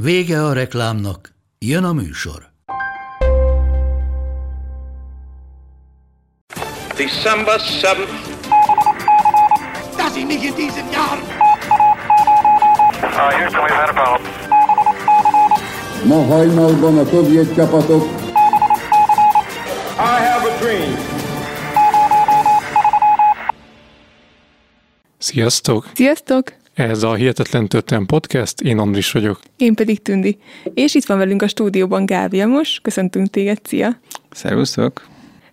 Vége a reklámnak, jön a műsor. December 7th. Dass ich mich in diesem Jahr Uh, Houston, we've had a problem. Ma hajnalban a szovjet csapatok I have a dream. Sziasztok! Sziasztok! Ez a Hihetetlen Történelem Podcast, én Andris vagyok. Én pedig Tündi. És itt van velünk a stúdióban Gál Vilmos. Köszöntünk téged, szia! Szervusztok!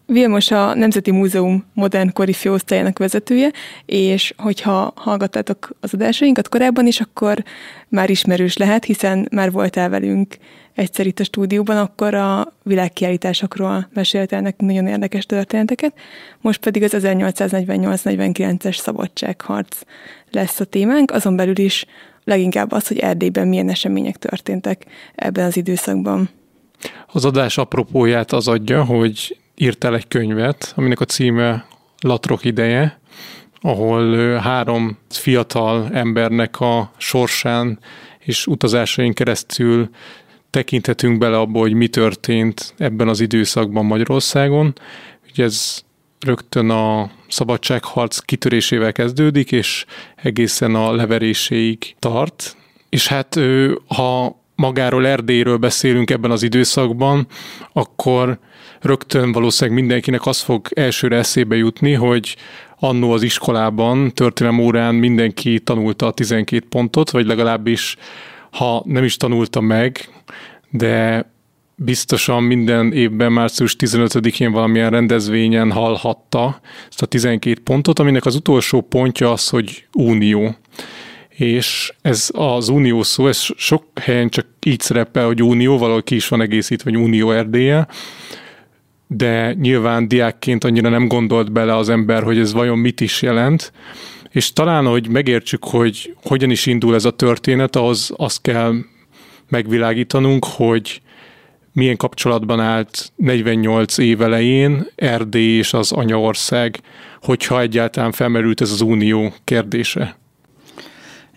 Vilmos a Nemzeti Múzeum modern kori főosztályának vezetője, és hogyha hallgattátok az adásainkat korábban is, akkor már ismerős lehet, hiszen már voltál velünk egyszer itt a stúdióban, akkor a világkiállításokról meséltél nekünk nagyon érdekes történeteket, most pedig az 1848-49-es szabadságharc lesz a témánk, azon belül is leginkább az, hogy Erdélyben milyen események történtek ebben az időszakban. Az adás apropóját az adja, hogy írtál egy könyvet, aminek a címe Latrok ideje, ahol három fiatal embernek a sorsán és utazásain keresztül tekinthetünk bele abba, hogy mi történt ebben az időszakban Magyarországon. Ugye ez rögtön a szabadságharc kitörésével kezdődik, és egészen a leveréséig tart. És hát ha magáról Erdélyről beszélünk ebben az időszakban, akkor rögtön valószínűleg mindenkinek az fog elsőre eszébe jutni, hogy annó az iskolában, történelem órán mindenki tanulta a 12 pontot, vagy legalábbis ha nem is tanulta meg, de biztosan minden évben március 15-én valamilyen rendezvényen hallhatta ezt a 12 pontot, aminek az utolsó pontja az, hogy unió. És ez az unió szó, ez sok helyen csak így szerepel, hogy unió, valahol ki is van egészítve, vagy unió erdélye, de nyilván diákként annyira nem gondolt bele az ember, hogy ez vajon mit is jelent, és talán, hogy megértsük, hogy hogyan is indul ez a történet, ahhoz azt kell megvilágítanunk, hogy milyen kapcsolatban állt 48 év elején Erdély és az anyaország, hogyha egyáltalán felmerült ez az unió kérdése.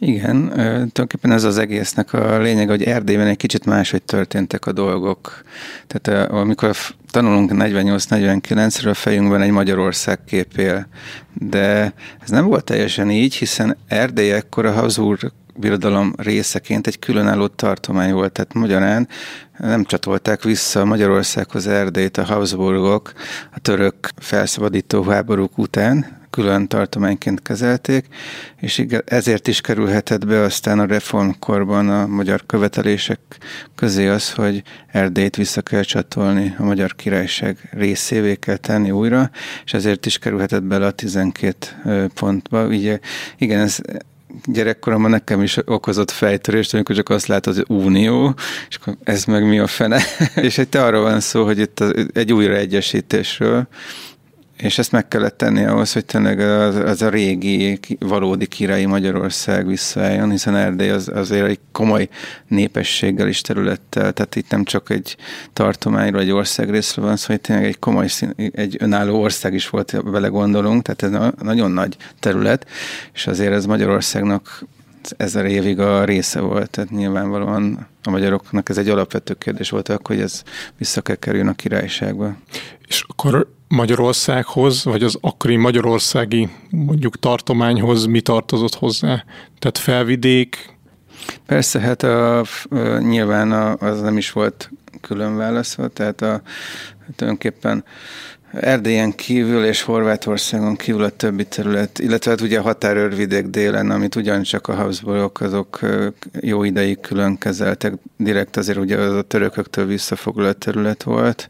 Igen, tulajdonképpen ez az egésznek a lényeg, hogy Erdélyben egy kicsit máshogy történtek a dolgok. Tehát amikor tanulunk 48-49-ről, fejünkben egy Magyarország képél. De ez nem volt teljesen így, hiszen Erdély ekkor a Habsburg birodalom részeként egy különálló tartomány volt, tehát magyarán nem csatolták vissza Magyarországhoz Erdélyt a Habsburgok a török felszabadító háborúk után, külön tartományként kezelték, és ezért is kerülhetett be aztán a reformkorban a magyar követelések közé az, hogy Erdélyt vissza kell csatolni, a magyar királyság részévé kell tenni újra, és ezért is kerülhetett bele a 12 pontba. Ugye, igen, ez gyerekkoromban nekem is okozott fejtörést, amikor csak azt látod, hogy unió, és akkor ez meg mi a fene. és itt arról van szó, hogy itt egy újraegyesítésről, és ezt meg kellett tenni ahhoz, hogy tényleg az, az a régi, valódi királyi Magyarország visszaálljon, hiszen Erdély az, azért egy komoly népességgel is területtel, tehát itt nem csak egy tartományról, egy országrészről van szó, hogy tényleg egy komoly, szín, egy önálló ország is volt, vele gondolunk, tehát ez nagyon nagy terület, és azért ez Magyarországnak ezer évig a része volt, tehát nyilvánvalóan a magyaroknak ez egy alapvető kérdés volt, akkor, hogy ez vissza kell kerüljön a királyságba. És akkor Magyarországhoz, vagy az akkori magyarországi mondjuk tartományhoz mi tartozott hozzá? Tehát felvidék? Persze, hát a, nyilván az nem is volt külön válaszol, tehát a, tulajdonképpen Erdélyen kívül és Horvátországon kívül a többi terület, illetve hát ugye a határőrvidék délen, amit ugyancsak a Habsburgok azok jó ideig külön kezeltek, direkt azért ugye az a törököktől visszafoglalt terület volt,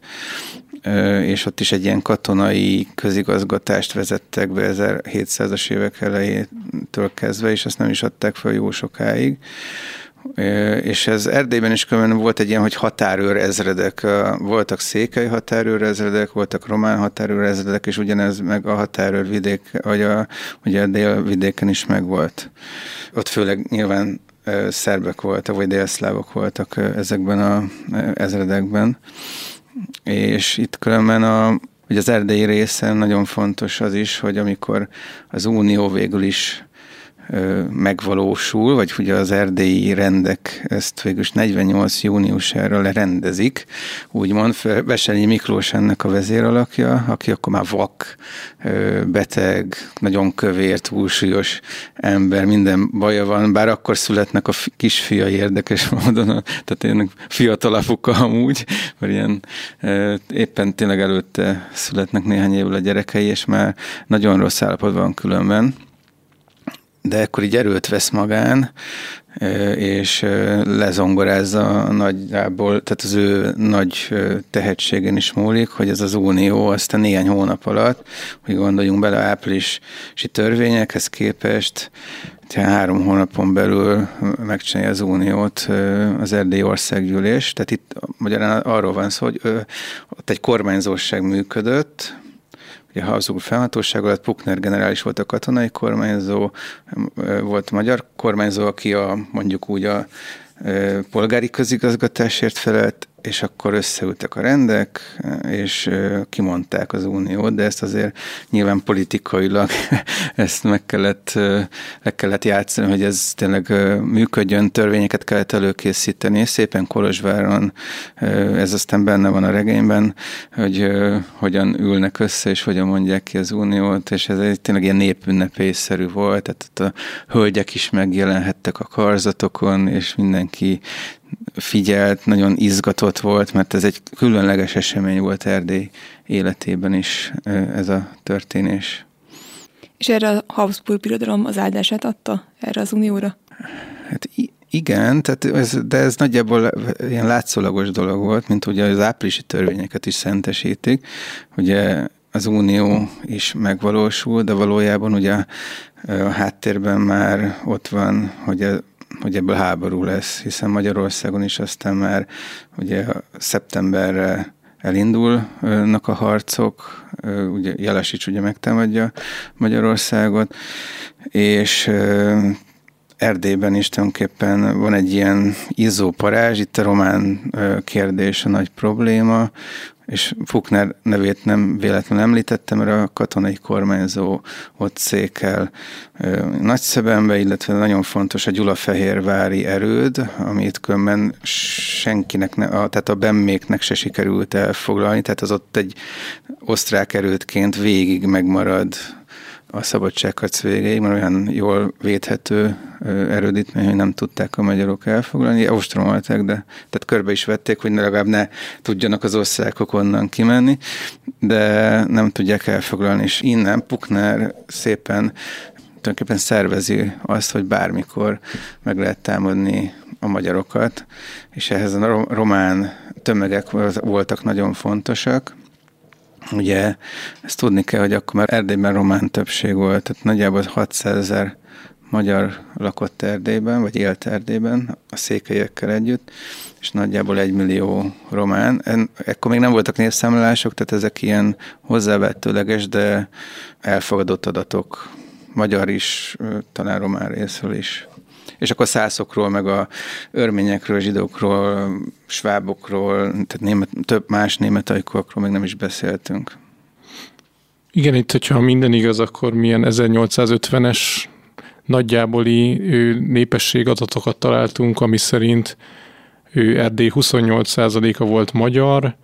és ott is egy ilyen katonai közigazgatást vezettek be 1700-as évek elejétől kezdve, és azt nem is adták fel jó sokáig. és ez Erdélyben is különben volt egy ilyen, hogy határőr ezredek. Voltak székely határőr ezredek, voltak román határőr ezredek, és ugyanez meg a határőr vidék, vagy a, ugye a délvidéken is megvolt. Ott főleg nyilván szerbek voltak, vagy délszlávok voltak ezekben a ezredekben. És itt különben a, hogy az erdélyi részen nagyon fontos az is, hogy amikor az Unió végül is megvalósul, vagy ugye az erdélyi rendek ezt végül 48 júniusára lerendezik, úgymond. Veselyi Miklós ennek a vezéralakja, aki akkor már vak, beteg, nagyon kövér, túlsúlyos ember, minden baja van, bár akkor születnek a kisfiai érdekes módon, tehát ilyen fiatal apuka amúgy, vagy ilyen éppen tényleg előtte születnek néhány évvel a gyerekei, és már nagyon rossz állapotban különben de akkor így erőt vesz magán, és lezongorázza nagyjából, tehát az ő nagy tehetségen is múlik, hogy ez az unió aztán néhány hónap alatt, hogy gondoljunk bele áprilisi törvényekhez képest, tehát három hónapon belül megcsinálja az uniót az erdélyi országgyűlés. Tehát itt magyarán arról van szó, hogy ott egy kormányzóság működött, Ugye Habsburg felhatóság alatt Puckner generális volt a katonai kormányzó, volt a magyar kormányzó, aki a, mondjuk úgy a polgári közigazgatásért felelt, és akkor összeültek a rendek, és kimondták az uniót, de ezt azért nyilván politikailag ezt meg kellett, meg kellett játszani, hogy ez tényleg működjön, törvényeket kellett előkészíteni, és szépen Kolozsváron, ez aztán benne van a regényben, hogy hogyan ülnek össze, és hogyan mondják ki az uniót, és ez egy tényleg ilyen népünnepészszerű volt, tehát a hölgyek is megjelenhettek a karzatokon, és mindenki figyelt, nagyon izgatott volt, mert ez egy különleges esemény volt Erdély életében is ez a történés. És erre a Habsburg birodalom az áldását adta erre az unióra? Hát igen, tehát ez, de ez nagyjából ilyen látszólagos dolog volt, mint ugye az áprilisi törvényeket is szentesítik. Ugye az unió is megvalósul, de valójában ugye a háttérben már ott van, hogy hogy ebből háború lesz, hiszen Magyarországon is aztán már ugye szeptemberre elindulnak a harcok, ugye Jelesics ugye megtámadja Magyarországot, és Erdélyben is tulajdonképpen van egy ilyen izzó parázs, itt a román kérdés a nagy probléma, és Fukner nevét nem véletlenül említettem, mert a katonai kormányzó ott székel Nagyszebenbe, illetve nagyon fontos a Gyulafehérvári erőd, amit különben senkinek, ne, a, tehát a bemméknek se sikerült elfoglalni, tehát az ott egy osztrák erődként végig megmarad a szabadságharc végéig, mert olyan jól védhető erődítmény, hogy nem tudták a magyarok elfoglalni. Ostromolták, de tehát körbe is vették, hogy legalább ne tudjanak az országok onnan kimenni, de nem tudják elfoglalni. És innen Pukner szépen tulajdonképpen szervezi azt, hogy bármikor meg lehet támadni a magyarokat, és ehhez a román tömegek voltak nagyon fontosak, Ugye ezt tudni kell, hogy akkor már Erdélyben román többség volt, tehát nagyjából 600 ezer magyar lakott Erdélyben, vagy élt Erdélyben a székelyekkel együtt, és nagyjából egy millió román. Ekkor még nem voltak népszámlálások, tehát ezek ilyen hozzávetőleges, de elfogadott adatok. Magyar is, talán román részről is és akkor szászokról, meg a örményekről, zsidókról, svábokról, tehát német, több más német ajkókról meg nem is beszéltünk. Igen, itt, hogyha minden igaz, akkor milyen 1850-es nagyjáboli népességadatokat találtunk, ami szerint ő Erdély 28%-a volt magyar,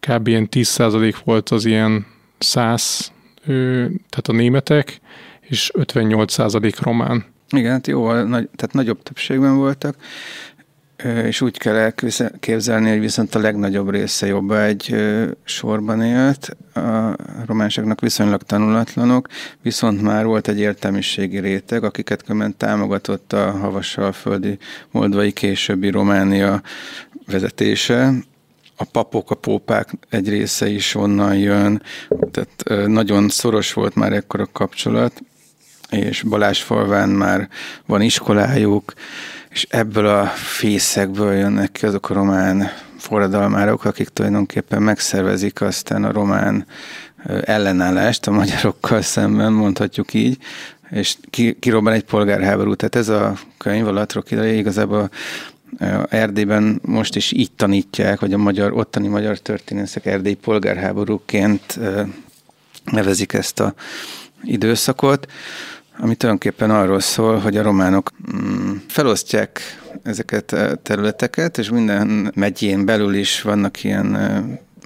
kb. ilyen 10% volt az ilyen száz, tehát a németek, és 58% román. Igen, hát jó, nagy, tehát nagyobb többségben voltak, és úgy kell elképzelni, hogy viszont a legnagyobb része jobb egy sorban élt, a románságnak viszonylag tanulatlanok, viszont már volt egy értelmiségi réteg, akiket köment támogatott a Havasalföldi Moldvai későbbi Románia vezetése, a papok, a pópák egy része is onnan jön, tehát nagyon szoros volt már ekkor a kapcsolat, és Balázsfalván már van iskolájuk, és ebből a fészekből jönnek ki azok a román forradalmárok, akik tulajdonképpen megszervezik aztán a román ellenállást a magyarokkal szemben, mondhatjuk így, és kirobban egy polgárháború. Tehát ez a könyv, a Latrok ideje igazából Erdélyben most is így tanítják, hogy a magyar, ottani magyar történészek Erdély polgárháborúként nevezik ezt a időszakot, ami tulajdonképpen arról szól, hogy a románok mm, felosztják ezeket a területeket, és minden megyén belül is vannak ilyen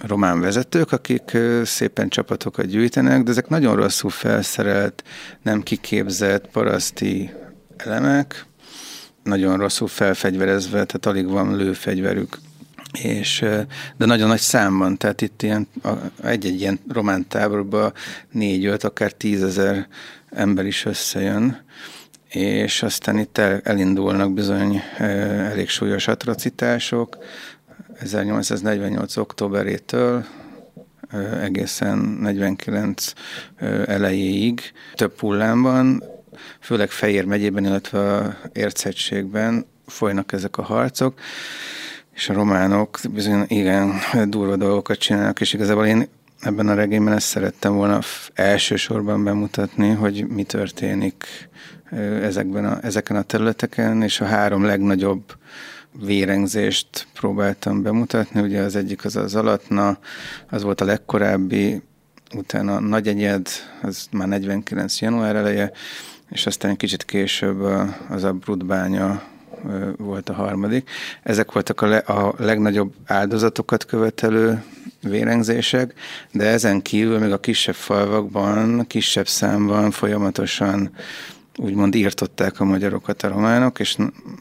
román vezetők, akik szépen csapatokat gyűjtenek, de ezek nagyon rosszul felszerelt, nem kiképzett paraszti elemek, nagyon rosszul felfegyverezve, tehát alig van lőfegyverük. És, de nagyon nagy számban, tehát itt ilyen, egy-egy ilyen román táborban négy-öt, akár tízezer ember is összejön, és aztán itt el, elindulnak bizony elég súlyos atrocitások, 1848. októberétől egészen 49 elejéig több hullámban, főleg Fejér megyében, illetve a Érchegységben folynak ezek a harcok, és a románok bizony igen durva dolgokat csinálnak, és igazából én ebben a regényben ezt szerettem volna elsősorban bemutatni, hogy mi történik ezekben a, ezeken a területeken, és a három legnagyobb vérengzést próbáltam bemutatni. Ugye az egyik az az alatna, az volt a legkorábbi, utána a Nagy Egyed, az már 49. január eleje, és aztán kicsit később az a Brudbánya volt a harmadik. Ezek voltak a, le, a legnagyobb áldozatokat követelő vérengzések, de ezen kívül még a kisebb falvakban, kisebb számban folyamatosan úgymond írtották a magyarokat a románok, és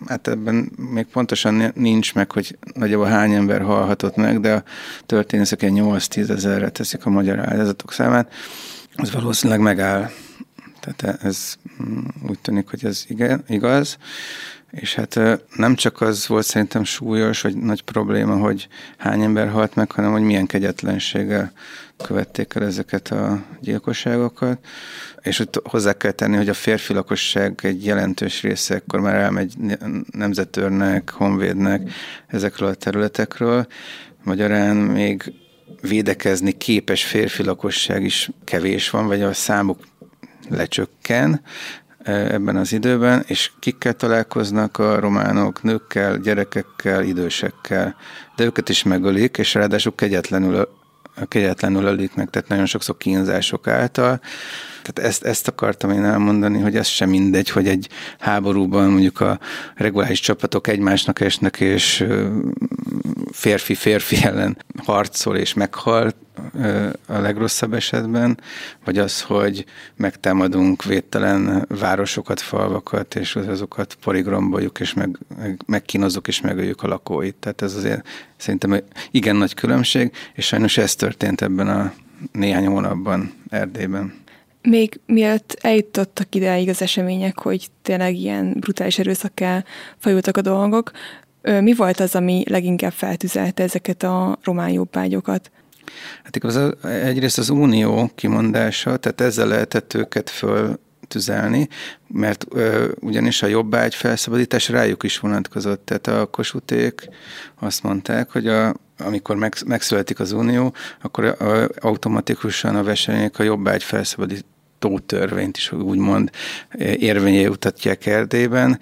hát ebben még pontosan nincs meg, hogy nagyjából hány ember halhatott meg, de a történészek egy 8-10 ezerre teszik a magyar áldozatok számát, az valószínűleg megáll. Tehát ez mm, úgy tűnik, hogy ez igen, igaz. És hát nem csak az volt szerintem súlyos, vagy nagy probléma, hogy hány ember halt meg, hanem hogy milyen kegyetlenséggel követték el ezeket a gyilkosságokat. És hogy hozzá kell tenni, hogy a férfi lakosság egy jelentős része akkor már elmegy nemzetőrnek, honvédnek ezekről a területekről. Magyarán még védekezni képes férfi lakosság is kevés van, vagy a számuk lecsökken, ebben az időben, és kikkel találkoznak a románok, nőkkel, gyerekekkel, idősekkel, de őket is megölik, és ráadásul kegyetlenül, kegyetlenül ölik meg, tehát nagyon sokszor kínzások által. Tehát ezt, ezt akartam én elmondani, hogy ez sem mindegy, hogy egy háborúban mondjuk a reguláris csapatok egymásnak esnek, és férfi férfi ellen harcol és meghal a legrosszabb esetben, vagy az, hogy megtámadunk védtelen városokat, falvakat, és azokat poligromboljuk, és meg, megkínozzuk, és megöljük a lakóit. Tehát ez azért szerintem igen nagy különbség, és sajnos ez történt ebben a néhány hónapban Erdélyben. Még mielőtt eljutottak ideig az események, hogy tényleg ilyen brutális erőszakkel fajultak a dolgok, mi volt az, ami leginkább feltüzelte ezeket a román jobbágyokat? Hát igaz, egyrészt az unió kimondása, tehát ezzel lehetett őket föl tüzelni, mert ö, ugyanis a jobbágy felszabadítás rájuk is vonatkozott. Tehát a kosuték azt mondták, hogy a, amikor meg, megszületik az unió, akkor a, automatikusan a versenyek a jobbágy felszabadító törvényt is úgymond érvényé utatják Erdélyben,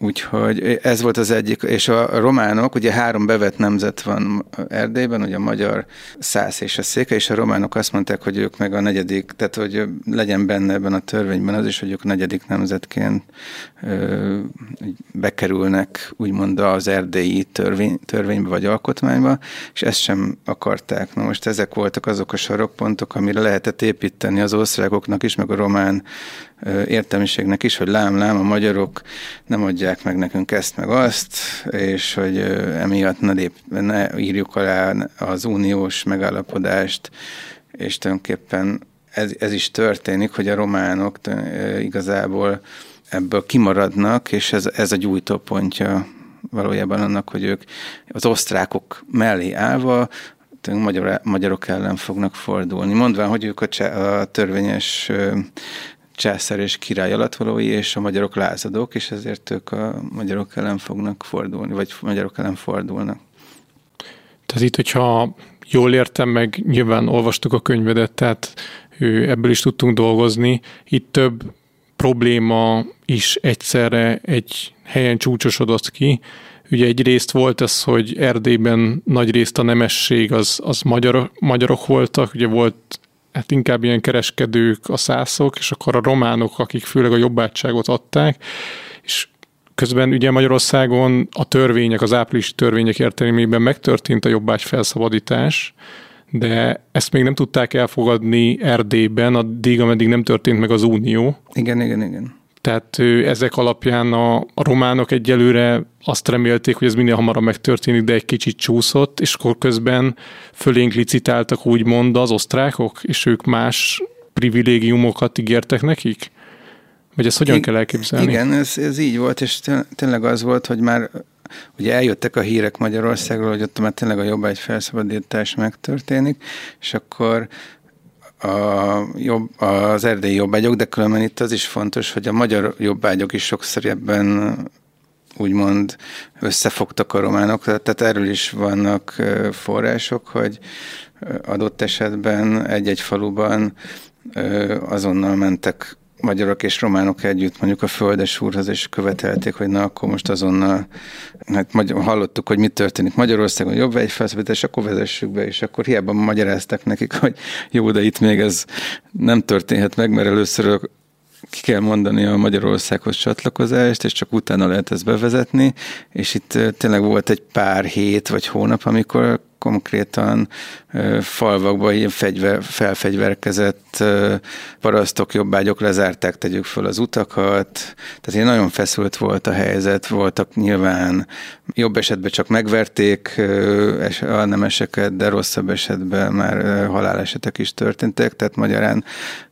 Úgyhogy ez volt az egyik, és a románok, ugye három bevet nemzet van Erdélyben, ugye a magyar, száz és a széke, és a románok azt mondták, hogy ők meg a negyedik, tehát hogy legyen benne ebben a törvényben az is, hogy ők negyedik nemzetként ö, bekerülnek úgymond az erdélyi törvény, törvénybe vagy alkotmányba, és ezt sem akarták. Na most ezek voltak azok a sarokpontok, amire lehetett építeni az osztrákoknak is, meg a román értelmiségnek is, hogy lám-lám, a magyarok nem adják meg nekünk ezt meg azt, és hogy emiatt ne, lép, ne írjuk alá az uniós megállapodást, és tulajdonképpen ez, ez is történik, hogy a románok igazából ebből kimaradnak, és ez, ez a gyújtópontja valójában annak, hogy ők az osztrákok mellé állva magyar, magyarok ellen fognak fordulni. Mondván, hogy ők a, a törvényes császár és király alattvalói, és a magyarok lázadók, és ezért ők a magyarok ellen fognak fordulni, vagy magyarok ellen fordulnak. Tehát itt, hogyha jól értem meg, nyilván olvastuk a könyvedet, tehát ebből is tudtunk dolgozni. Itt több probléma is egyszerre egy helyen csúcsosodott ki. Ugye egy részt volt ez, hogy Erdélyben nagy részt a nemesség az, az magyar, magyarok voltak, ugye volt hát inkább ilyen kereskedők, a szászok, és akkor a románok, akik főleg a jobbátságot adták, és közben ugye Magyarországon a törvények, az áprilisi törvények értelmében megtörtént a jobbágy felszabadítás, de ezt még nem tudták elfogadni Erdélyben, addig, ameddig nem történt meg az unió. Igen, igen, igen. Tehát ezek alapján a, a románok egyelőre azt remélték, hogy ez minél hamarabb megtörténik, de egy kicsit csúszott, és akkor közben fölénk licitáltak úgymond az osztrákok, és ők más privilégiumokat ígértek nekik? Vagy ezt hogyan I- kell elképzelni? Igen, ez, ez így volt, és tényleg az volt, hogy már ugye eljöttek a hírek Magyarországról, hogy ott már tényleg a jobbágy felszabadítás megtörténik, és akkor a jobb, az erdélyi jobbágyok, de különben itt az is fontos, hogy a magyar jobbágyok is sokszor ebben úgymond összefogtak a románok, tehát erről is vannak források, hogy adott esetben egy-egy faluban azonnal mentek magyarok és románok együtt mondjuk a földes úrhoz, és követelték, hogy na akkor most azonnal, hát hallottuk, hogy mi történik Magyarországon, jobb egy felszabadítás, akkor vezessük be, és akkor hiába magyaráztak nekik, hogy jó, de itt még ez nem történhet meg, mert először ki kell mondani a Magyarországhoz csatlakozást, és csak utána lehet ezt bevezetni, és itt tényleg volt egy pár hét vagy hónap, amikor konkrétan falvakban ilyen fegyver, felfegyverkezett parasztok, jobbágyok lezárták, tegyük föl az utakat. Tehát ilyen nagyon feszült volt a helyzet, voltak nyilván jobb esetben csak megverték a nemeseket, de rosszabb esetben már halálesetek is történtek, tehát magyarán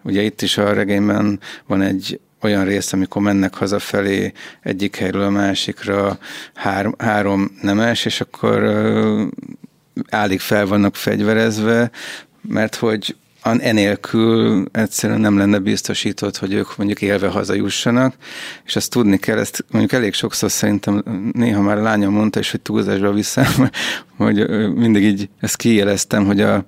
ugye itt is a regényben van egy olyan rész, amikor mennek hazafelé egyik helyről a másikra három, három nemes, és akkor állig fel vannak fegyverezve, mert hogy enélkül egyszerűen nem lenne biztosított, hogy ők mondjuk élve hazajussanak, és azt tudni kell, ezt mondjuk elég sokszor szerintem néha már a lányom mondta, és hogy túlzásba viszem, hogy mindig így ezt kijeleztem, hogy a,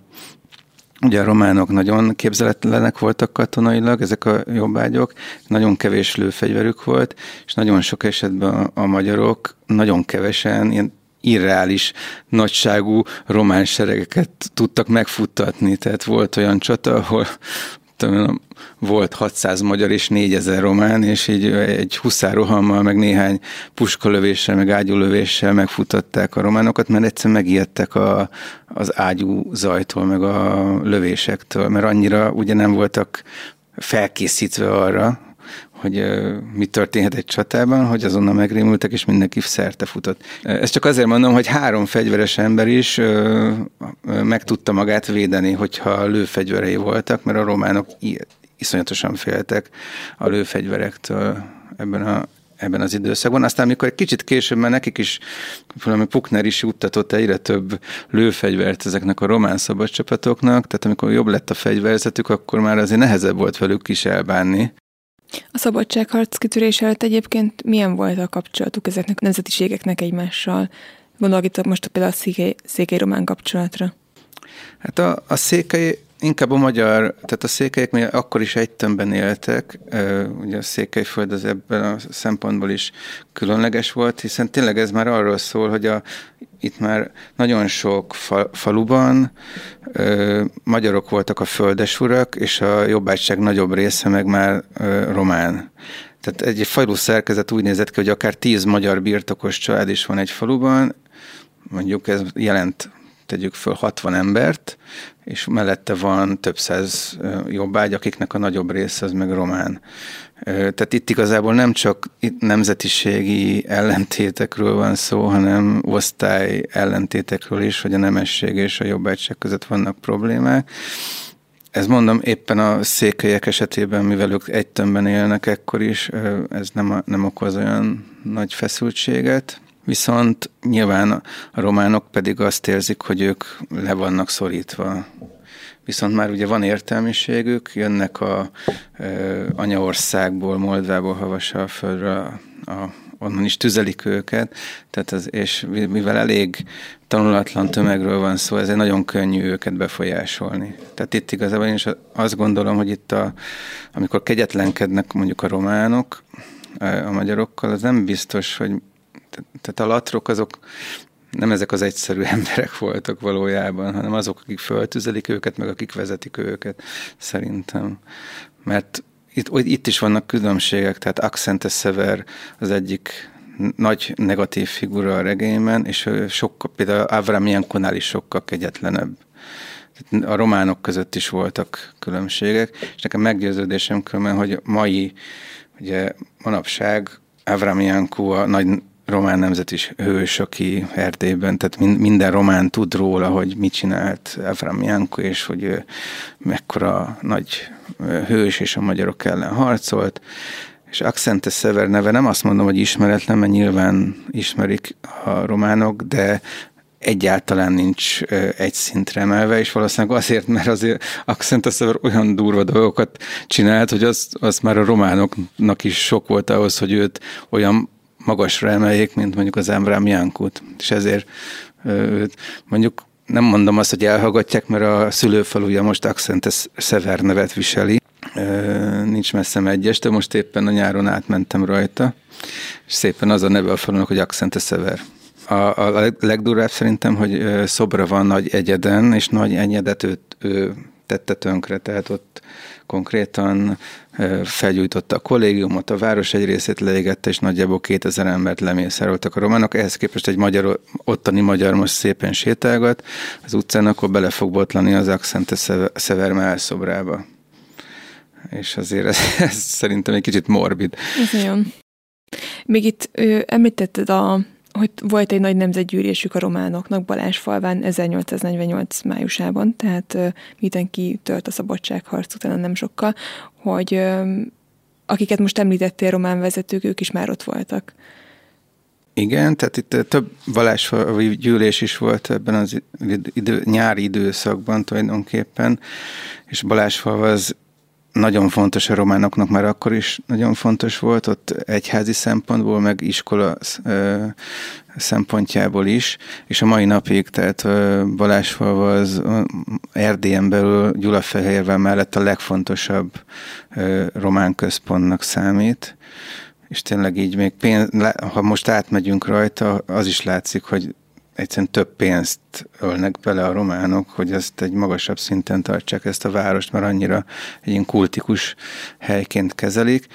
Ugye a románok nagyon képzeletlenek voltak katonailag, ezek a jobbágyok, nagyon kevés lőfegyverük volt, és nagyon sok esetben a magyarok nagyon kevesen, ilyen irreális nagyságú román seregeket tudtak megfuttatni. Tehát volt olyan csata, ahol tudom, volt 600 magyar és 4000 román, és így egy huszárohammal, meg néhány puskalövéssel, meg ágyúlövéssel megfutották a románokat, mert egyszerűen megijedtek a, az ágyú zajtól, meg a lövésektől, mert annyira ugye nem voltak felkészítve arra, hogy mi történhet egy csatában, hogy azonnal megrémültek, és mindenki szerte futott. Ezt csak azért mondom, hogy három fegyveres ember is meg tudta magát védeni, hogyha lőfegyverei voltak, mert a románok iszonyatosan féltek a lőfegyverektől ebben a, ebben az időszakban. Aztán, amikor egy kicsit később, mert nekik is, valami Pukner is juttatott egyre több lőfegyvert ezeknek a román szabadcsapatoknak, tehát amikor jobb lett a fegyverzetük, akkor már azért nehezebb volt velük is elbánni. A szabadságharc kitörés előtt egyébként milyen volt a kapcsolatuk ezeknek a nemzetiségeknek egymással? Gondolok itt most például a székely, székely román kapcsolatra. Hát a, a székely inkább a magyar, tehát a székelyek még akkor is egy tömbben éltek, ugye a székelyföld az ebben a szempontból is különleges volt, hiszen tényleg ez már arról szól, hogy a, itt már nagyon sok fa, faluban ö, magyarok voltak a földesurak, és a jobbágyság nagyobb része meg már ö, román. Tehát egy falu szerkezet úgy nézett ki, hogy akár tíz magyar birtokos család is van egy faluban, mondjuk ez jelent tegyük föl 60 embert, és mellette van több száz jobbágy, akiknek a nagyobb része az meg román. Tehát itt igazából nem csak nemzetiségi ellentétekről van szó, hanem osztály ellentétekről is, hogy a nemesség és a jobbágyság között vannak problémák. Ez mondom, éppen a székelyek esetében, mivel ők egy tömbben élnek ekkor is, ez nem, nem okoz olyan nagy feszültséget. Viszont nyilván a románok pedig azt érzik, hogy ők le vannak szorítva viszont már ugye van értelmiségük, jönnek a ö, anyaországból, Moldvából, Havasalföldről, a, a, onnan is tüzelik őket, tehát az, és mivel elég tanulatlan tömegről van szó, ezért nagyon könnyű őket befolyásolni. Tehát itt igazából én is azt gondolom, hogy itt a, amikor kegyetlenkednek mondjuk a románok a magyarokkal, az nem biztos, hogy tehát a latrok azok nem ezek az egyszerű emberek voltak valójában, hanem azok, akik föltüzelik őket, meg akik vezetik őket, szerintem. Mert itt, itt is vannak különbségek, tehát Accente Sever az egyik nagy negatív figura a regényben, és sokkal, például Avram Jankonál is sokkal kegyetlenebb. A románok között is voltak különbségek, és nekem meggyőződésem különben, hogy mai, ugye manapság Avram Janku a nagy román nemzet is hős, aki Erdélyben, tehát minden román tud róla, hogy mit csinált Efraim Janko, és hogy ő mekkora nagy hős, és a magyarok ellen harcolt. És Accente Sever neve nem azt mondom, hogy ismeretlen, mert nyilván ismerik a románok, de egyáltalán nincs egy szintre emelve, és valószínűleg azért, mert azért Accente Sever olyan durva dolgokat csinált, hogy az, az már a románoknak is sok volt ahhoz, hogy őt olyan magasra emeljék, mint mondjuk az Embrám Jánkút. És ezért mondjuk nem mondom azt, hogy elhallgatják, mert a szülőfaluja most Accente Sever nevet viseli. Nincs messze egyes, de most éppen a nyáron átmentem rajta, és szépen az a neve a falunak, hogy Accente Sever. A, a legdurvább szerintem, hogy szobra van nagy egyeden, és nagy egyedet ő, ő tette tönkre, tehát ott konkrétan felgyújtotta a kollégiumot, a város egy részét leégette, és nagyjából 2000 embert lemészároltak a románok. Ehhez képest egy magyar, ottani magyar most szépen sétálgat az utcán, akkor bele fog botlani az Accente Severme elszobrába. És azért ez, ez szerintem egy kicsit morbid. Ez nagyon. Még itt ö, említetted a hogy volt egy nagy nemzetgyűlésük a románoknak Balázsfalván 1848 májusában, tehát mindenki tört a szabadságharc utána nem sokkal, hogy akiket most említettél román vezetők, ők is már ott voltak. Igen, tehát itt több Balázsfalvi gyűlés is volt ebben az idő, nyári időszakban tulajdonképpen, és Balázsfalva az nagyon fontos a románoknak, már akkor is nagyon fontos volt, ott egyházi szempontból, meg iskola szempontjából is, és a mai napig, tehát Balázsfalva az Erdélyen belül Gyulafehérvel mellett a legfontosabb román központnak számít, és tényleg így még pénz, ha most átmegyünk rajta, az is látszik, hogy egyszerűen több pénzt ölnek bele a románok, hogy ezt egy magasabb szinten tartsák ezt a várost, mert annyira egy ilyen kultikus helyként kezelik.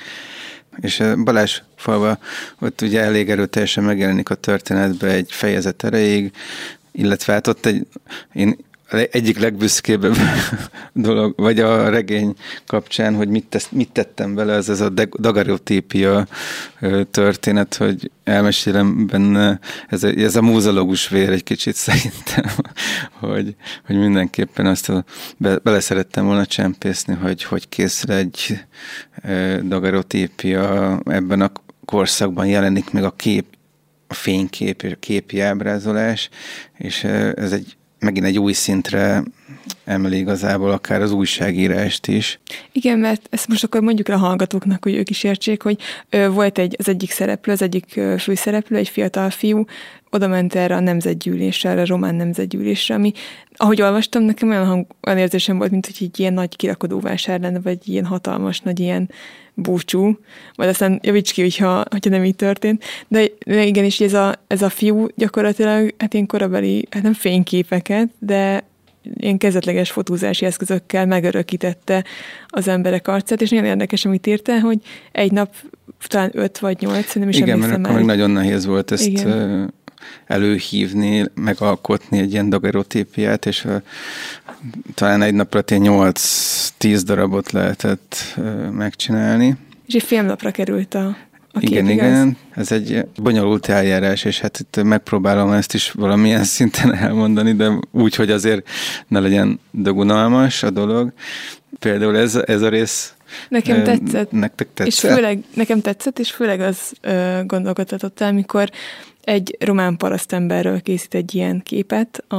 És Balázs falva ott ugye elég erőteljesen megjelenik a történetbe egy fejezet erejéig, illetve hát ott egy, én egyik legbüszkébb dolog, vagy a regény kapcsán, hogy mit, tesz, mit tettem bele, az ez a dagariotípia történet, hogy elmesélem benne, ez a, ez a múzológus vér egy kicsit szerintem, hogy, hogy mindenképpen azt a, be, szerettem volna csempészni, hogy hogy készül egy dagariotípia ebben a korszakban jelenik meg a kép, a fénykép a képi ábrázolás, és ez egy megint egy új szintre emeli igazából akár az újságírást is. Igen, mert ezt most akkor mondjuk a hallgatóknak, hogy ők is értsék, hogy volt egy, az egyik szereplő, az egyik főszereplő, egy fiatal fiú, oda ment erre a nemzetgyűlésre, erre a román nemzetgyűlésre, ami, ahogy olvastam, nekem olyan, hang, olyan érzésem volt, mint hogy egy ilyen nagy kirakodóvásár lenne, vagy ilyen hatalmas, nagy ilyen búcsú, vagy aztán javíts ki, hogyha, hogyha nem így történt. De, de igen, és ez a, ez a fiú gyakorlatilag, hát ilyen korabeli, hát nem fényképeket, de ilyen kezdetleges fotózási eszközökkel megörökítette az emberek arcát, és nagyon érdekes, amit írta, hogy egy nap talán öt vagy nyolc, nem is Igen, mert akkor még nagyon nehéz volt ezt Igen. előhívni, megalkotni egy ilyen dagerotípiát, és talán egy napra ilyen 8-10 darabot lehetett megcsinálni. És egy filmlapra került a a kép, igen, igaz? igen, ez egy bonyolult eljárás, és hát itt megpróbálom ezt is valamilyen szinten elmondani, de úgy, hogy azért ne legyen dögunalmas a dolog. Például ez, ez a rész Nekem tetszett. Nektek tetszett? És főleg, nekem tetszett, és főleg az ö, gondolkodhatott el, amikor egy román parasztemberről készít egy ilyen képet a,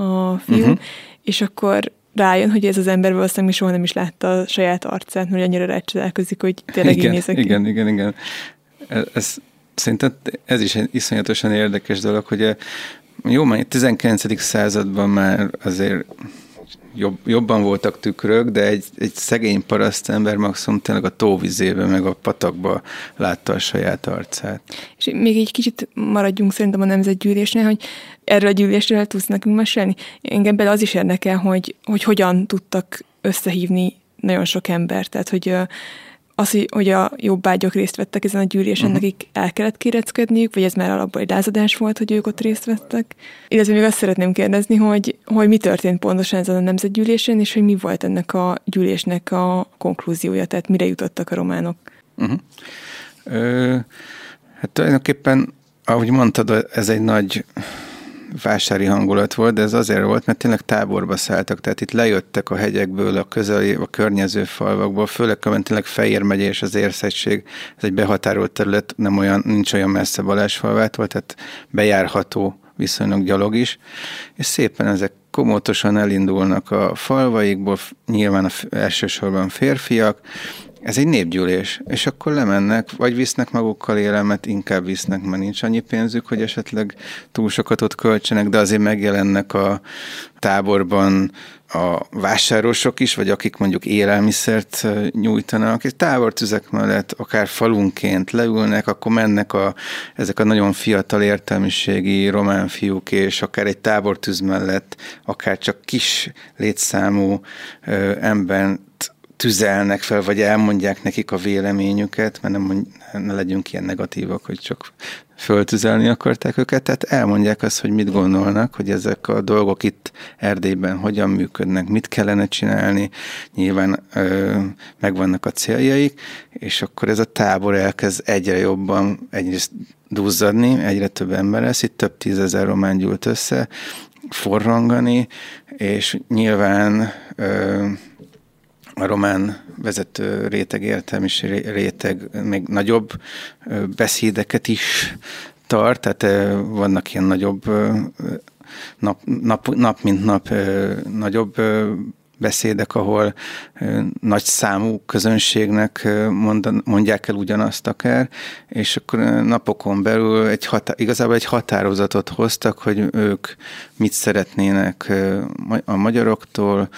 a fiú, uh-huh. és akkor rájön, hogy ez az ember valószínűleg soha nem is látta a saját arcát, mert annyira rácsodálkozik, hogy tényleg igen, így nézek. Igen, igen, igen. Ez, ez, szerintem ez is egy iszonyatosan érdekes dolog, hogy a, jó, már 19. században már azért jobb, jobban voltak tükrök, de egy, egy szegény parasztember maximum tényleg a tóvizébe, meg a patakba látta a saját arcát. És még egy kicsit maradjunk szerintem a nemzetgyűlésnél, hogy erről a gyűlésről tudsz nekünk mesélni. Engem bele az is érdekel, hogy, hogy hogyan tudtak összehívni nagyon sok embert, tehát hogy az, hogy a jobbágyok részt vettek ezen a gyűlésen, uh-huh. nekik el kellett kéreckedniük, vagy ez már alapból egy lázadás volt, hogy ők ott részt vettek. Illetve még azt szeretném kérdezni, hogy, hogy mi történt pontosan ezen a nemzetgyűlésen, és hogy mi volt ennek a gyűlésnek a konklúziója, tehát mire jutottak a románok. Uh-huh. Ö, hát tulajdonképpen, ahogy mondtad, ez egy nagy vásári hangulat volt, de ez azért volt, mert tényleg táborba szálltak, tehát itt lejöttek a hegyekből, a közeli, a környező falvakból, főleg tényleg Fejér megye és az Érszegység, ez egy behatárolt terület, nem olyan, nincs olyan messze Balázsfalvától, tehát bejárható viszonylag gyalog is, és szépen ezek komótosan elindulnak a falvaikból, nyilván a elsősorban férfiak, ez egy népgyűlés, és akkor lemennek, vagy visznek magukkal élemet, inkább visznek, mert nincs annyi pénzük, hogy esetleg túl sokat ott költsenek, de azért megjelennek a táborban a vásárosok is, vagy akik mondjuk élelmiszert nyújtanak, és tábortüzek mellett, akár falunként leülnek, akkor mennek a, ezek a nagyon fiatal értelmiségi román fiúk, és akár egy tábortűz mellett, akár csak kis létszámú ember tüzelnek fel, vagy elmondják nekik a véleményüket, mert nem, ne legyünk ilyen negatívak, hogy csak föltüzelni akarták őket, tehát elmondják azt, hogy mit gondolnak, hogy ezek a dolgok itt Erdélyben hogyan működnek, mit kellene csinálni, nyilván ö, megvannak a céljaik, és akkor ez a tábor elkezd egyre jobban egyrészt duzzadni, egyre több ember lesz, itt több tízezer román gyűlt össze, forrangani, és nyilván ö, a román vezető réteg, értelmis réteg még nagyobb beszédeket is tart, tehát vannak ilyen nagyobb nap, nap, nap mint nap nagyobb beszédek, ahol nagy számú közönségnek mondják el ugyanazt akár, és akkor napokon belül egy hatá- igazából egy határozatot hoztak, hogy ők mit szeretnének a magyaroktól,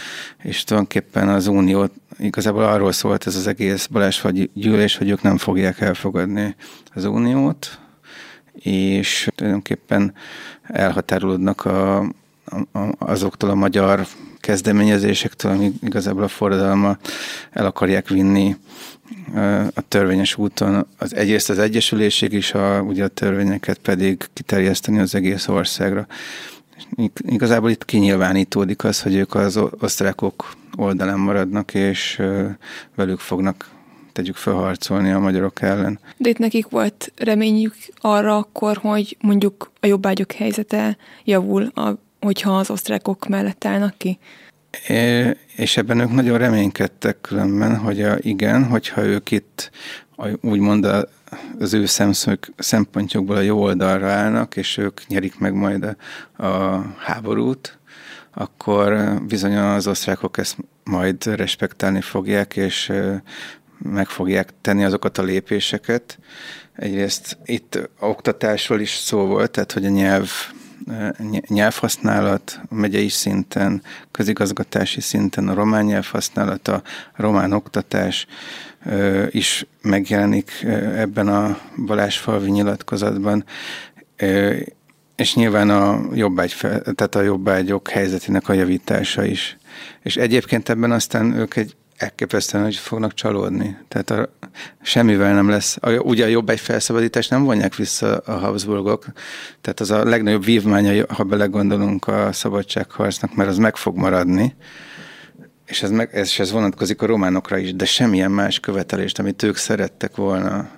és tulajdonképpen az uniót igazából arról szólt ez az egész Balázsfagy gyűlés, hogy ők nem fogják elfogadni az uniót, és tulajdonképpen elhatárolódnak a, a, azoktól a magyar kezdeményezésektől, ami igazából a forradalma el akarják vinni a törvényes úton. Az egyrészt az egyesülésig is, a, ugye a törvényeket pedig kiterjeszteni az egész országra. Igazából itt kinyilvánítódik az, hogy ők az osztrákok oldalán maradnak, és velük fognak tegyük felharcolni a magyarok ellen. De itt nekik volt reményük arra akkor, hogy mondjuk a jobbágyok helyzete javul, a, hogyha az osztrákok mellett állnak ki? É, és ebben ők nagyon reménykedtek különben, hogy a, igen, hogyha ők itt úgymond a, az ő szemszög, szempontjukból a jó oldalra állnak, és ők nyerik meg majd a, a háborút, akkor bizony az osztrákok ezt majd respektálni fogják, és meg fogják tenni azokat a lépéseket. Egyrészt itt oktatásról is szó volt, tehát hogy a nyelv nyelvhasználat megyei szinten, közigazgatási szinten a román nyelvhasználat, a román oktatás is megjelenik ebben a Balázsfalvi nyilatkozatban, és nyilván a jobbágy, tehát a jobbágyok helyzetének a javítása is. És egyébként ebben aztán ők egy elképesztően, hogy fognak csalódni. Tehát a, semmivel nem lesz. A, ugye a jobb egy felszabadítás nem vonják vissza a Habsburgok, tehát az a legnagyobb vívmánya, ha belegondolunk a szabadságharcnak, mert az meg fog maradni, és ez, meg, és ez vonatkozik a románokra is, de semmilyen más követelést, amit ők szerettek volna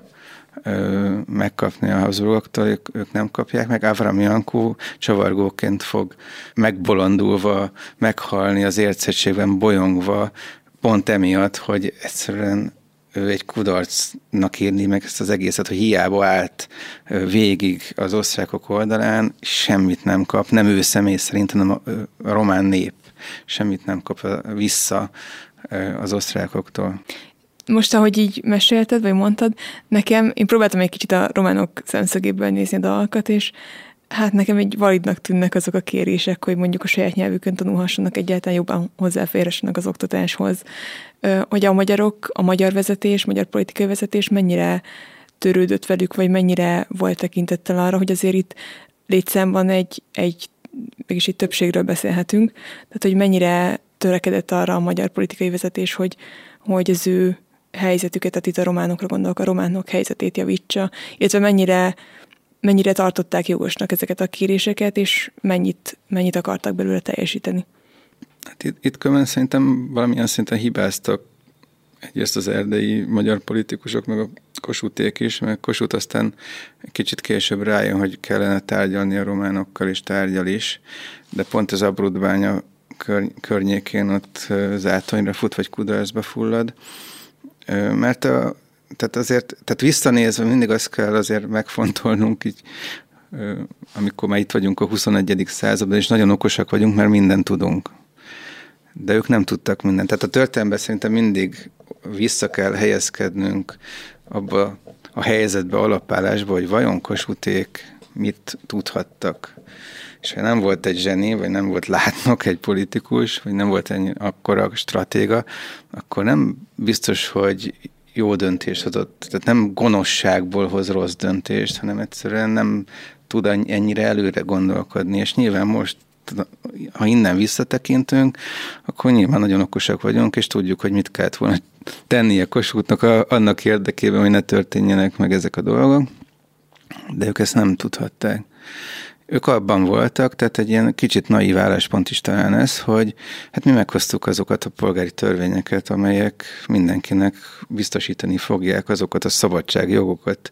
ö, megkapni a Habsburgoktól, ők, ők nem kapják meg. Avram Jankó csavargóként fog megbolondulva, meghalni az értszettségben, bolyongva, pont emiatt, hogy egyszerűen ő egy kudarcnak írni meg ezt az egészet, hogy hiába állt végig az osztrákok oldalán, semmit nem kap, nem ő személy szerint, hanem a, román nép semmit nem kap vissza az osztrákoktól. Most, ahogy így mesélted, vagy mondtad, nekem, én próbáltam egy kicsit a románok szemszögéből nézni a dalakat, és hát nekem egy validnak tűnnek azok a kérések, hogy mondjuk a saját nyelvükön tanulhassanak, egyáltalán jobban hozzáférhessenek az oktatáshoz. Hogy a magyarok, a magyar vezetés, magyar politikai vezetés mennyire törődött velük, vagy mennyire volt tekintettel arra, hogy azért itt létszámban egy, egy mégis egy többségről beszélhetünk, tehát hogy mennyire törekedett arra a magyar politikai vezetés, hogy, hogy az ő helyzetüket, tehát itt a románokra gondolok, a románok helyzetét javítsa, illetve mennyire, mennyire tartották jogosnak ezeket a kéréseket, és mennyit, mennyit akartak belőle teljesíteni. Hát itt, itt különben szerintem valamilyen szinten hibáztak egyrészt az erdei magyar politikusok, meg a Kossuték is, meg Kossuth aztán kicsit később rájön, hogy kellene tárgyalni a románokkal, és tárgyal is, de pont az Abrudbánya kör, környékén ott zátonyra fut, vagy kudarcba fullad, mert a, tehát azért, tehát visszanézve mindig azt kell azért megfontolnunk így, amikor már itt vagyunk a 21. században, és nagyon okosak vagyunk, mert mindent tudunk. De ők nem tudtak mindent. Tehát a történelemben szerintem mindig vissza kell helyezkednünk abba a helyzetbe, alapállásba, hogy vajon Kossuték mit tudhattak. És ha nem volt egy zseni, vagy nem volt látnok egy politikus, vagy nem volt egy akkora stratéga, akkor nem biztos, hogy jó döntést hozott. Tehát nem gonoszságból hoz rossz döntést, hanem egyszerűen nem tud ennyire előre gondolkodni, és nyilván most ha innen visszatekintünk, akkor nyilván nagyon okosak vagyunk, és tudjuk, hogy mit kellett volna tennie Kossuthnak annak érdekében, hogy ne történjenek meg ezek a dolgok, de ők ezt nem tudhatták. Ők abban voltak, tehát egy ilyen kicsit naív álláspont is talán ez, hogy hát mi meghoztuk azokat a polgári törvényeket, amelyek mindenkinek biztosítani fogják azokat a szabadságjogokat,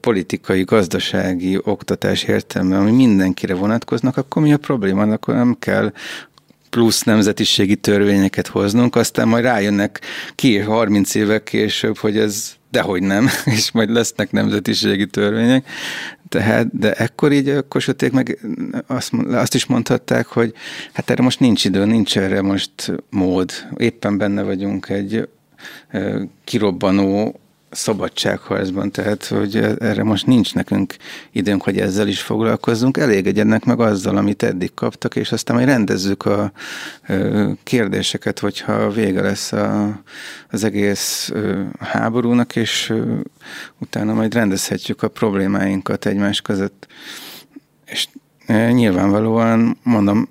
politikai, gazdasági, oktatás értelme, ami mindenkire vonatkoznak, akkor mi a probléma? Akkor nem kell plusz nemzetiségi törvényeket hoznunk, aztán majd rájönnek ki 30 évek később, hogy ez dehogy nem, és majd lesznek nemzetiségi törvények. Tehát, de ekkor így a kosoték meg azt, azt is mondhatták, hogy hát erre most nincs idő, nincs erre most mód. Éppen benne vagyunk egy kirobbanó szabadságharcban, tehát hogy erre most nincs nekünk időnk, hogy ezzel is foglalkozzunk, elégedjenek meg azzal, amit eddig kaptak, és aztán majd rendezzük a kérdéseket, hogyha vége lesz a, az egész háborúnak, és utána majd rendezhetjük a problémáinkat egymás között. És nyilvánvalóan mondom,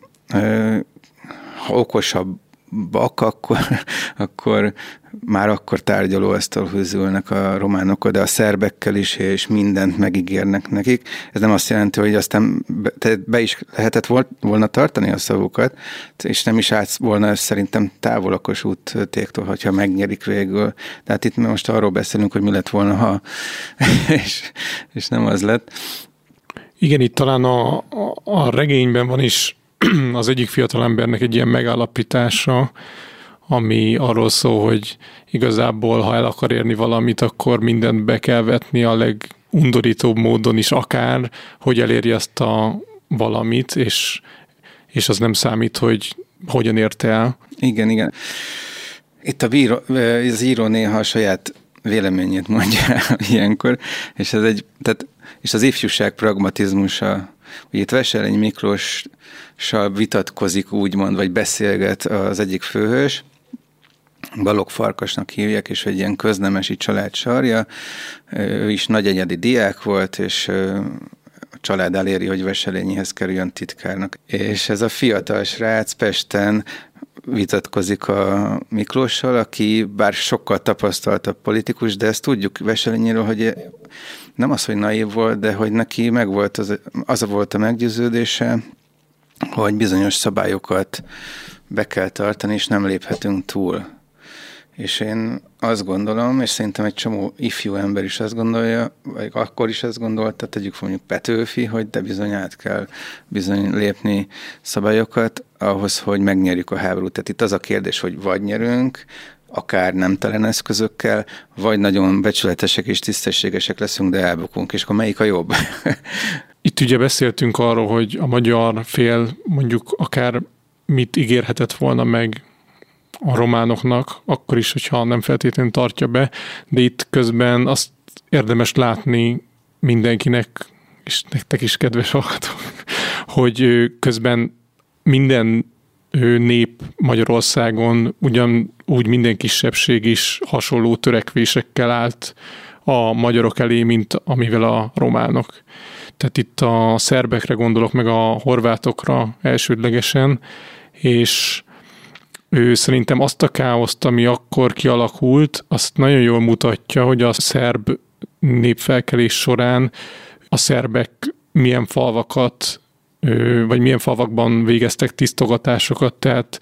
ha okosabb bak, akkor, akkor már akkor tárgyalóasztalhoz ülnek a románok, de a szerbekkel is, és mindent megígérnek nekik. Ez nem azt jelenti, hogy aztán be, be is lehetett volna tartani a szavukat, és nem is állt volna szerintem távol a Kossuth-téktől, hogyha megnyerik végül. Tehát itt most arról beszélünk, hogy mi lett volna, ha, és, és nem az lett. Igen, itt talán a, a, a regényben van is az egyik fiatal embernek egy ilyen megállapítása, ami arról szól, hogy igazából, ha el akar érni valamit, akkor mindent be kell vetni a legundorítóbb módon is akár, hogy eléri azt a valamit, és, és az nem számít, hogy hogyan érte el. Igen, igen. Itt a bíró, az író néha a saját véleményét mondja ilyenkor, és ez egy, tehát, és az ifjúság pragmatizmusa, hogy itt Veselény Miklóssal vitatkozik úgymond, vagy beszélget az egyik főhős, Balog Farkasnak hívják, és egy ilyen köznemesi család sarja. Ő is nagy egyedi diák volt, és a család eléri, hogy Veselényihez kerüljön titkárnak. És ez a fiatal srác Pesten vitatkozik a Miklóssal, aki bár sokkal tapasztaltabb politikus, de ezt tudjuk Veselényéről, hogy nem az, hogy naív volt, de hogy neki meg volt az, az volt a meggyőződése, hogy bizonyos szabályokat be kell tartani, és nem léphetünk túl. És én azt gondolom, és szerintem egy csomó ifjú ember is azt gondolja, vagy akkor is azt gondolta, tegyük mondjuk Petőfi, hogy de bizony át kell bizony lépni szabályokat ahhoz, hogy megnyerjük a háborút. Tehát itt az a kérdés, hogy vagy nyerünk, akár nemtelen eszközökkel, vagy nagyon becsületesek és tisztességesek leszünk, de elbukunk, és akkor melyik a jobb? Itt ugye beszéltünk arról, hogy a magyar fél mondjuk akár mit ígérhetett volna meg a románoknak, akkor is, hogyha nem feltétlenül tartja be, de itt közben azt érdemes látni mindenkinek, és nektek is kedves hallgatók, hogy közben minden nép Magyarországon ugyan úgy minden kisebbség is hasonló törekvésekkel állt a magyarok elé, mint amivel a románok. Tehát itt a szerbekre gondolok, meg a horvátokra elsődlegesen, és ő szerintem azt a káoszt, ami akkor kialakult, azt nagyon jól mutatja, hogy a szerb népfelkelés során a szerbek milyen falvakat vagy milyen falvakban végeztek tisztogatásokat, tehát